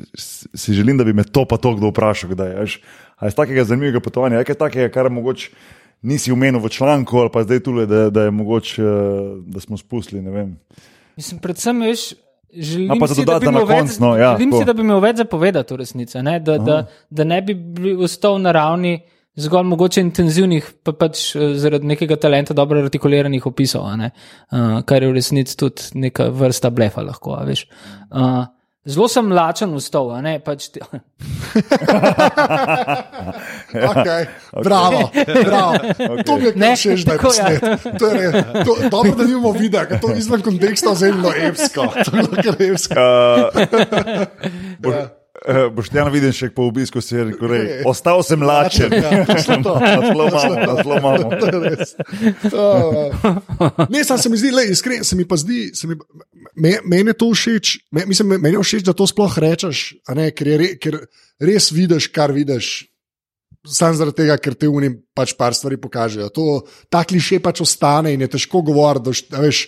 si, želim, da bi me to pa to kdo vprašal, kdaj. Veš, a iz takega zanimivega potovanja, je kaj takega, kar mogoče nisi umenil v članku, ali pa zdaj tule, da, da je mogoče, eh, da smo spustili, ne vem. Mislim, predvsem, veš, želim, za si, da, na imel več, koncu, no, ja, želim tako. si, da bi imel več za povedati v resnici, ne? da, da, da ne bi ostal na ravni zgolj mogoče intenzivnih, pa pač eh, zaradi nekega talenta dobro artikuliranih opisov, uh, kar je v resnici tudi neka vrsta blefa lahko, a veš. Uh, Zelo sem lačen v stol, a ne pač. Te... Okay. Bravo, bravo. Okay. To mi je Ne, kar všeč, da je tako, ja. To je. To- Dobro, da nimamo videa, ker to izven konteksta zelo epsko. To je bilo kar epsko. Uh, boš, uh, boš ti videl še po obisku, si je rekel, rej, ostal sem lačen. Ja, to. Zelo malo, zelo malo. Uh, ne, sam se mi zdi, le, iskren, se mi pa zdi, mi, me, meni je to všeč, me, mislim, meni je všeč, da to sploh rečeš, ne, ker, je re, ker res vidiš, kar vidiš. Sam zaradi tega, ker te unim pač par stvari pokažejo. To, ta kliše pač ostane in je težko govoriti. da veš,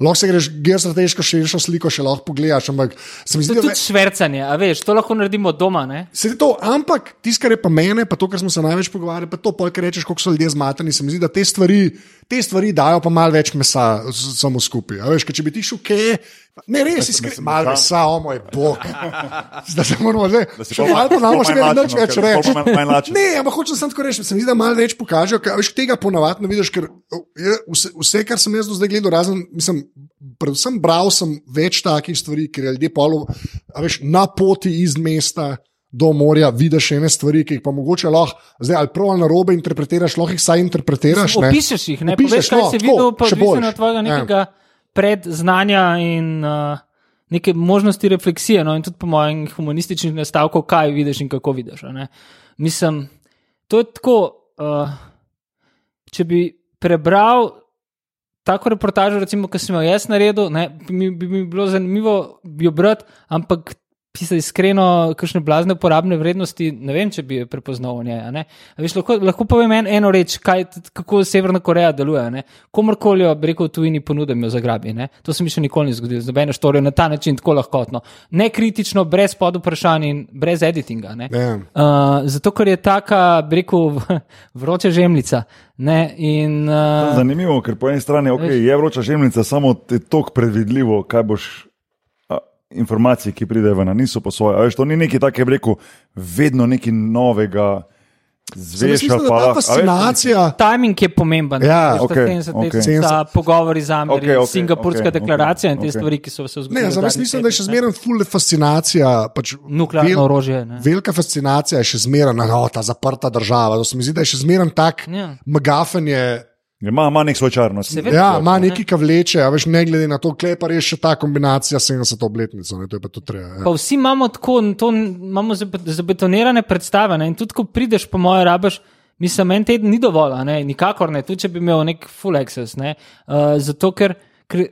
Lahko se greš geostrateško širšo sliko, še lahko pogledaš, ampak se mi To zdi, je da tudi švrcanje, a veš, to lahko naredimo doma. Ne? Se to, ampak tisto, kar je pa mene, pa to, kar smo se največ pogovarjali, pa to, kar rečeš, koliko so ljudje zmateni, se mi zdi, da te stvari, te stvari dajo pa malo več mesa samo skupaj. A Veš, ker če bi ti šel kje, ne res, iskren, malo mesa, o moj bog. Zdaj se moramo zdaj, še pol- malo ponavljamo, pol še vedno več pol reči. Ne, ampak hočem samo tako reči, se mi zdi, da malo več pokažejo, ker veš, tega ponavadi ne vidiš, ker je vse, vse, kar sem jaz do zdaj gledal, razen, mislim, predvsem bral sem več takih stvari, ker je ljudje polo, veš, na poti iz mesta. Do morja vidiš ene stvari, ki jih pa mogoče lahko, zdaj ali prav ali na robe interpretiraš, lahko jih saj interpretiraš. ne. Opišeš jih, ne Opišeš, poveš, kaj no, si tako, videl, pa še boljše. od tvojega Ja. nekega predznanja in uh, neke možnosti refleksije, no, in tudi po mojem humanističnih nastavkov, kaj vidiš in kako vidiš. ne. Mislim, to je tako. Uh, če bi prebral tako reportažo, recimo, ki sem jo jaz naredil, ne, bi, bi mi bilo zanimivo jo brati, ampak. Pisa iskreno, kakšne blazne uporabne vrednosti, ne vem, če bi jo prepoznal v njej. a ne. A Veš, lahko, lahko povem en, eno reč, kaj, kako Severna Koreja deluje. ne. Komorkoli jo, bi rekel, tujini ponudim, jo zagrabi. Ne. To se mi še nikoli ni zgodilo, z nobeno štorijo na ta način, tako lahkotno. Nekritično, brez pod vprašanj in brez editinga. ne. Ja. Uh, zato, ker je taka, bi rekel, vroča žemljica. Ne, in, uh, Zanimivo, ker po eni strani okay, je vroča žemljica, samo te tok predvidljivo, kaj boš. Informacije, ki pridejo ven, niso po svoje. A Veš, to ni nekaj takega, rekel, vedno nekaj novega, zveš da pa. ta fascinacija. Timing je pomemben. Ja, Veš, ta okej, 70 okej. let za pogovori z Ameriko, Okej, okej, Singapurska okej, deklaracija in te okej. stvari, ki so se Ne, zgodile. jaz res zadnjih mislim, da je še zmeraj full fascinacija. Pač Nuklearno vel- orožje. ne. Velika fascinacija je še zmeraj no, ta zaprta država. To se mi zdi, da je še zmeraj tak Ja. magafen. Je, Ima, ima nek svoj čar. no. Seveda. ja, ima nekaj, kar vleče, a veš, ne glede na to, kje pa res še ta kombinacija 70 obletnic. Ne, to je pa to treba. Ja. Pa vsi imamo tako, to imamo zabe- zabetonirane predstave. Ne? In tudi, ko prideš, po moje, rabaš. Mislim, en teden ni dovolj, a ne? nikakor ne, tudi če bi imel nek full access. Ne? Uh, zato, ker, ker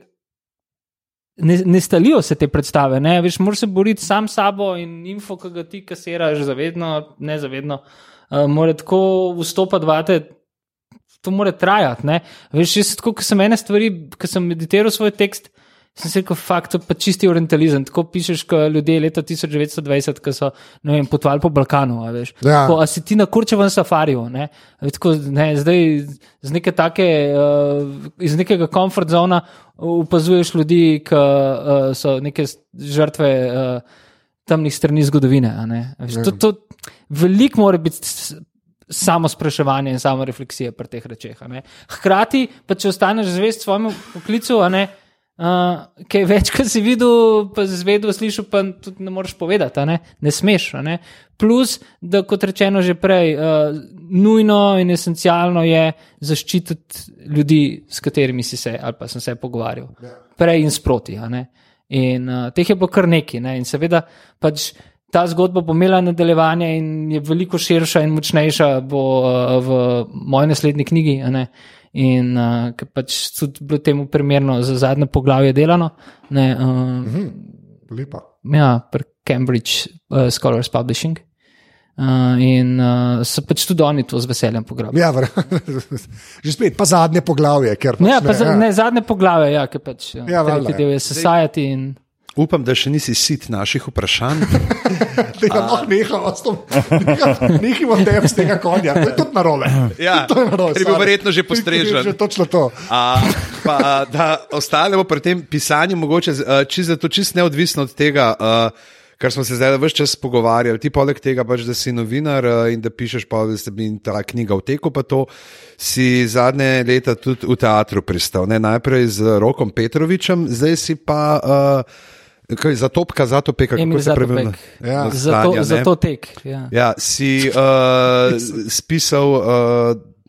ne, ne stalijo se te predstave. Ne? Veš, moraš se boriti sam s sabo in info, ki ga ti kasiraš, zavedno, ne zavedno. Uh, mora tako vstopati vate, to mora trajati. Ne? Veš, jaz tako, ko sem ene stvari, ko sem meditiral svoj tekst. Sem se rekel, fakt, pa čisti orientalizem. Tako pišeš, kot ljudje leta 1920, ki so vem, potovali po Balkanu. A, Ja. tako, a si ti na kurčevem safariju? Ne? A, Tako, ne, zdaj z neke take, uh, iz nekega komfort zona opazuješ ljudi, ki uh, so neke žrtve uh, temnih strani zgodovine. a ne. A Veš, to, to, veliko mora biti. Samo spraševanje in samo refleksija pri teh rečeh. Hkrati, pa če ostaneš zvest svojemu poklicu, ne, uh, kaj več, kot si videl, pa zvedel, slišal, pa tudi ne moreš povedati, ne, ne smeš. Ne. Plus, da kot rečeno že prej, uh, nujno in esencialno je zaščititi ljudi, s katerimi si se ali pa sem se pogovarjal. Prej in sproti. In uh, teh je bilo kar nekaj. Ne? In seveda pač. Ta zgodba bo imela nadaljevanje in je veliko širša in močnejša bo uh, v moji naslednji knjigi. ne. In uh, ker pač tudi bilo temu primerno za zadnje poglavje delano. Ne, uh, Lepa. ja, pri Cambridge uh, Scholars Publishing. Uh, in uh, so pač tudi oni to z veseljem pograbili. Ja, že spet, pa zadnje poglavje. Ker pač Ja, pa za, ja. ne, zadnje poglavje, ja, ki pač ja, Ja, valjda, tretji del je society. In, Upam, da še nisi sit naših vprašanj. Tega lahko nehamo s tem. Nehimo tebi z tega konja. To je tudi narobe. Ja, To je narobe, ker je bil sorry. verjetno že postrežen. Že točno to. A, pa, da ostanemo pri tem pisanju, mogoče čisto čist neodvisno od tega, uh, kar smo se zdaj vse čas pogovarjali. Ti poleg tega, pač, da si novinar in da pišeš, pa da se bi ta knjiga v teku, pa to si zadnje leta tudi v teatru pristal. Ne? Najprej z Rokom Petrovičem, zdaj si pa. Uh, Kaj, zatopka, zatopeka, Emil kako se pravi? Ja. zato, Stanja, ne? zato tek. Ja. Ja, si uh, spisal uh,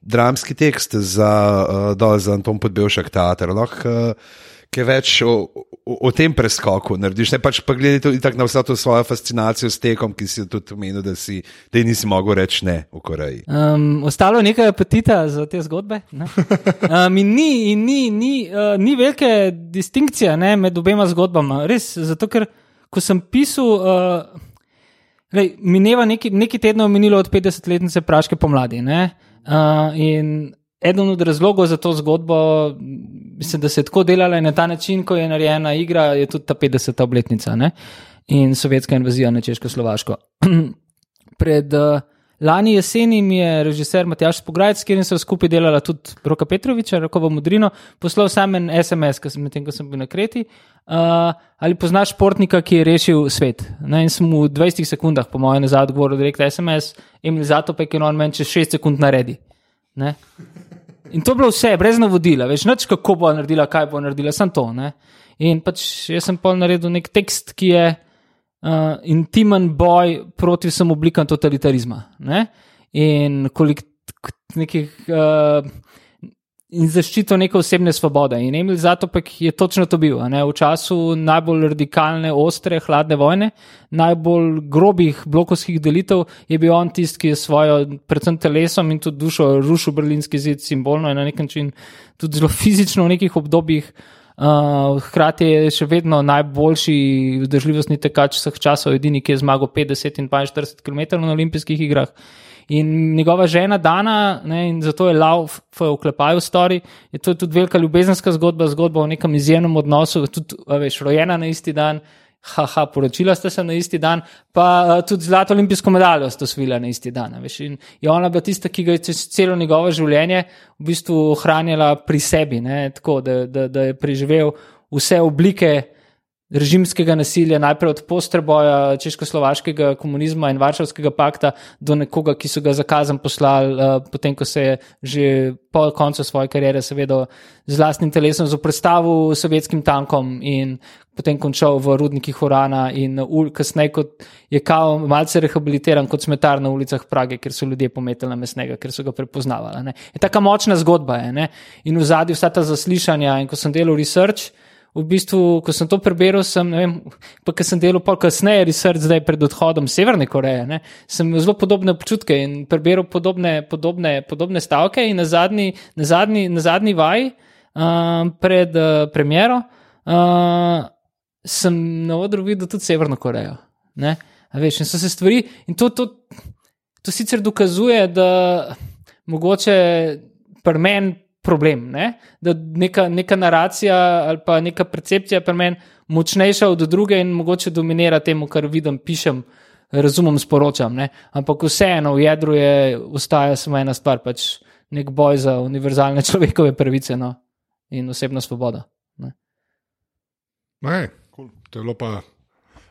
dramski tekst za, uh, dol za Anton Podbevšek teater. Lahko uh, kaj več o, o, o tem preskoku narediš. Ne pač pa gledaj tudi na vso to svojo fascinacijo s tekom, ki si jo tudi omenil, da, si, da ji nisi mogel reči ne v Koreji. Um, ostalo je nekaj apetita za te zgodbe. ne. Um, in ni, in ni, ni, uh, ni velike distinkcije ne, med obema zgodbama. Res, zato ker ko sem pisal, uh, lej, mineva neki, neki tedno je minilo od 50-letnice Praške pomladi. ne. Uh, in eden od razlogov za to zgodbo, mislim, da se je tako delala in na ta način, ko je narejena igra, je tudi ta 50. obletnica ne? in sovjetska invazija na Češko-Slovaško. Pred uh, lani jeseni mi je režiser Matjaš Pograjc, s katerim sem skupaj delala tudi Roka Petroviča, Rokovo Modrino, poslal sam en SMS, ko sem, medtem, ko sem bil na Kreti. Uh, ali poznaš športnika, ki je rešil svet? Ne, in sem v 20 sekundah, po mojem, nazaj odgovoril direkt SMS, Emil Zatopek in on meni čez 6 sekund naredi. Ne? In to je bilo vse, brez navodila, več noč, kako bo naredila, kaj bo naredila, sem to. Ne? In pač jaz sem pol naredil nek tekst, ki je uh, intimen boj proti vsem oblikam totalitarizma. Ne? In kolik, nekih. Uh, In zaščito neke osebne svobode. In Emil Zatopek je točno to bil. Ne? V času najbolj radikalne, ostre, hladne vojne, najbolj grobih blokovskih delitev, je bil on tisti, ki je svojo, predvsem telesom in tudi dušo, rušil berlinski zid simbolno in na nek način tudi zelo fizično v nekih obdobjih. Uh, hkrati je še vedno najboljši vzdržljivostni tekač vseh časov, edini, ki je zmagal 50 in 42 km na olimpijskih igrah. In njegova žena Dana, ne, in zato je Love v oklepaju stori, je to tudi velika ljubezenska zgodba, zgodba o nekem izjemnem odnosu, tudi, veš, rojena na isti dan. Haha, poročila sta se na isti dan, pa uh, tudi zlato olimpijsko medaljo sta osvojila na isti dan. in je ona bila tista, ki ga je čez celo njegovo življenje v bistvu ohranjala pri sebi, ne, tako da, da, da je preživel vse oblike režimskega nasilja, najprej od postreboja češko-slovaškega komunizma in Varšavskega pakta do nekoga, ki so ga zakazan poslali, uh, potem ko se je že po koncu svoje kariere, seveda z vlastnim telesom zoprestavil sovjetskim tankom in potem končal v rudnikih Urana in ul, kasneje, kot je kao malce rehabilitiran kot smetar na ulicah Prage, ker so ljudje pometali na mesnega, ker so ga prepoznavali. Ne. Je taka močna zgodba je, ne. in v zadnji vsa ta zaslišanja in ko sem delal research, v bistvu, ko sem to prebral, sem, vem, pa ker sem delal pol kasneje research zdaj pred odhodom Severne Koreje, ne, sem imel zelo podobne občutke in prebral podobne, podobne, podobne stavke in na zadnji, na zadnji, na zadnji vaji um, pred uh, premjero uh, sem na odru videl tudi Severno Korejo. Ne? A Veš, in so se stvari, in to, to, to sicer dokazuje, da mogoče pri meni problem, ne? da neka, neka naracija ali pa neka percepcija pri meni močnejša od druge in mogoče dominira temu, kar vidim, pišem, razumem, sporočam. Ne? Ampak vseeno v jedru je, ostaja samo ena stvar, pač nek boj za univerzalne človekove pravice no? in osebno svobodo. Ne? Ne, to je bilo pa.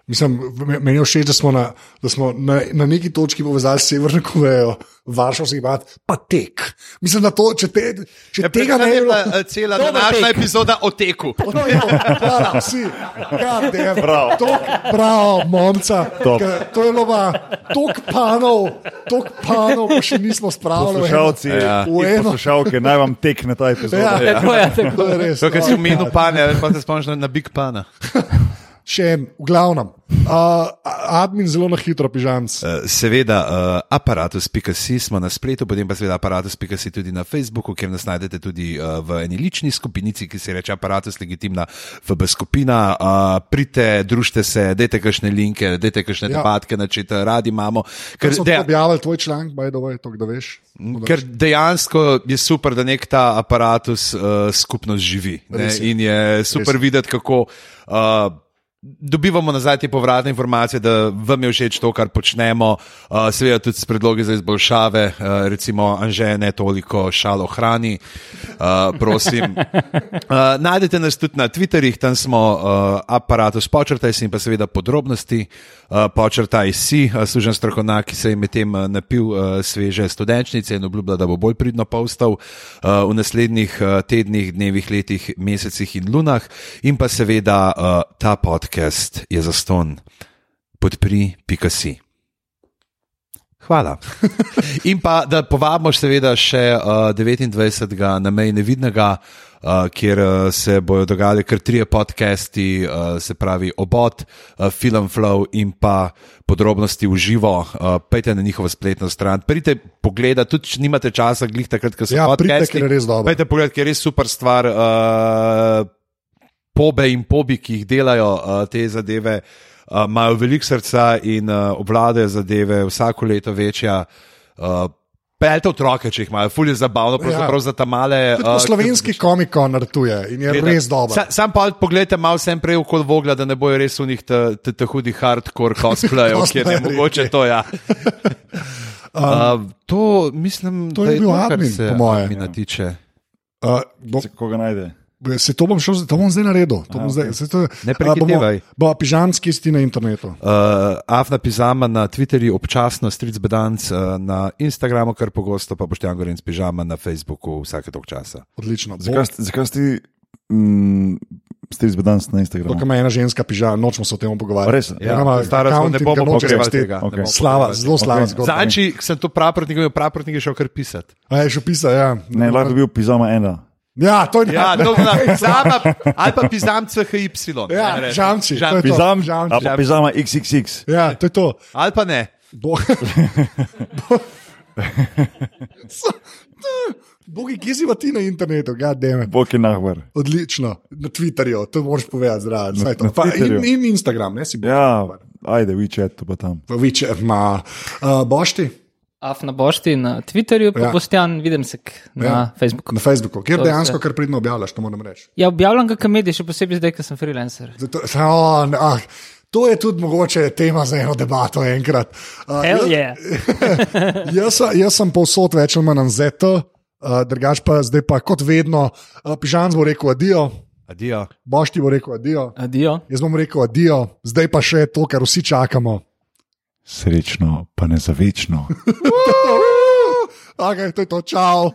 Mislim, me- meni je všeč, da smo na, da smo na, na neki točki povezali Severno Korejo, Varšavski grad, pa tek. Mislim, da to, če, te, če ja, tega ne bi bilo. eh, cela današnja tek. epizoda o teku. No, ja, hvala, vsi. Damn. Prav. Tok, prav, momca. Top. Ker To je bilo pa tok panov, tok panov, pa še nismo spravili. Poslušalci Ja. poslušalke, naj vam tekne ta epizoda. Ja. Tako je, tako. To je res. To, kar si no. omenil, pane, pa se spomniš na, na Big Pana. Še en, v glavnem. Uh, admin zelo na hitro, pižamc. Eh, Seveda, uh, aparatus.si smo na spletu, potem pa seveda aparatus.si tudi na Facebooku, kjer nas najdete tudi uh, v eni lični skupinici, ki se reče Aparatus Legitimna FB skupina. Uh, pridite, družite se, dajte kakšne linke, dajte kakšne Ja. debatke, načete, radi imamo. Ker smo deja, de objavili tvoj članek, by the way, to, da veš. To, da ker dejansko je super, da nek ta aparatus uh, skupnost živi. Ne? In je super Res videti, kako. Uh, Dobivamo nazaj te povratne informacije, da vam je všeč to, kar počnemo, uh, seveda tudi s predlogi za izboljšave, uh, recimo, Anže, ne toliko šalo hrani, uh, prosim. Uh, najdete nas tudi na Twitterih, tam smo uh, aparatus počrtaj si in pa seveda podrobnosti. Uh, počrtaj si, uh, služen strokovnjak, ki se je medtem uh, napil uh, sveže studenčnice in obljublja, da bo bolj pridno povstal uh, v naslednjih uh, tednih, dnevih, letih, mesecih in lunah. In pa seveda uh, ta podcast je zaston. Podpri, pika si. Hvala. In pa da povabimo, seveda, še uh, 29. na mej nevidnega, uh, kjer uh, se bodo dogajali kar trije podcasti, uh, se pravi Obot, uh, Film Flow in pa podrobnosti v živo. Uh, Pejte na njihovo spletno stran, pridite pogledat, tudi če nimate časa, glih takrat, ko so Ja, pridite, podcasti. ker je res dobro. Pejte pogledat, ker je res super stvar. Uh, pobe in pobi, ki jih delajo uh, te zadeve, uh, imajo veliko srca in uh, obvladajo zadeve, vsako leto večja. Uh, Pelte otroke, če jih imajo, fulje zabavno, pravzaprav ja. za ta male. Tudi po slovenski komikon nartuje in je res dobro. Sa, sam pa pogledajte malo sem prej okoli vogla, da ne bojo res v njih te, te, te hudi hardcore cosplayev, kjer je mogoče to. Ja. Uh, to mislim, to da je bil to, admin, se po moje. admina tiče. Uh, bo, Se koga najde? Se to bom, šel, to bom zdaj naredil. To bom zdaj, se to, Ne prehitevaj. Bo, pižamski sti na internetu. Uh, Afna Pizama na Twitterju, občasno Stric Bedanc, uh, na Instagramu, kar pogosto, pa Boštjan Gorenc Pižama na Facebooku vsake tok časa. Odlično. Zakaj, ste- zakaj ste mm, ste izbedan na Instagramu? Dokaj ima ena ženska pižama, nočemo se o tem A pogovarjati. Res? Ja, Ima stara smo, ne bomo pogrevali tega. ne Ok. bomo Slava, zelo slava Ok. zgodba. Zanči, sem to praprotnik, praprotnik je šel kar pisati. A je že pisal, ja. Ne, lahko bi bil pizama ena. Ja, to je Ja, to je Pizama, ali pa Pizam CHY. Ja, ne žamči, Žam- to je to. Pizam, žamči. a pa pizama XXX. Ja, to je to. Ali pa ne. Bo... Bogi, kje si pa ti na internetu, gademe. Bok je nahvar. Odlično, na Twitterju, to moraš povedati zraven. In, in Instagram, ne si bo. Ja, ajde, WeChat, to pa tam. Viče, ma, uh, bošti Afna bošti na Twitterju, pa Ja. ja. postjan vidim se na Ja. Facebooku. na Facebooku, kjer To dejansko vse. kar pridno objavljaš, to moram reči. Ja, objavljam ga komedije, še posebej zdaj, ker sem freelancer. Zato, oh, ne, ah, to je tudi mogoče tema za eno debato enkrat. Uh, Hell jaz- yeah. jaz, sem- jaz sem povsod več ali manj ZT, uh, drugač pa zdaj pa kot vedno, uh, pižam bo rekel adijo, Adijo. boš ti bo rekel adijo, Adijo. jaz bom rekel adijo, zdaj pa še to, kar vsi čakamo. Srečno, pa ne za večno. Okay, to je to, čau.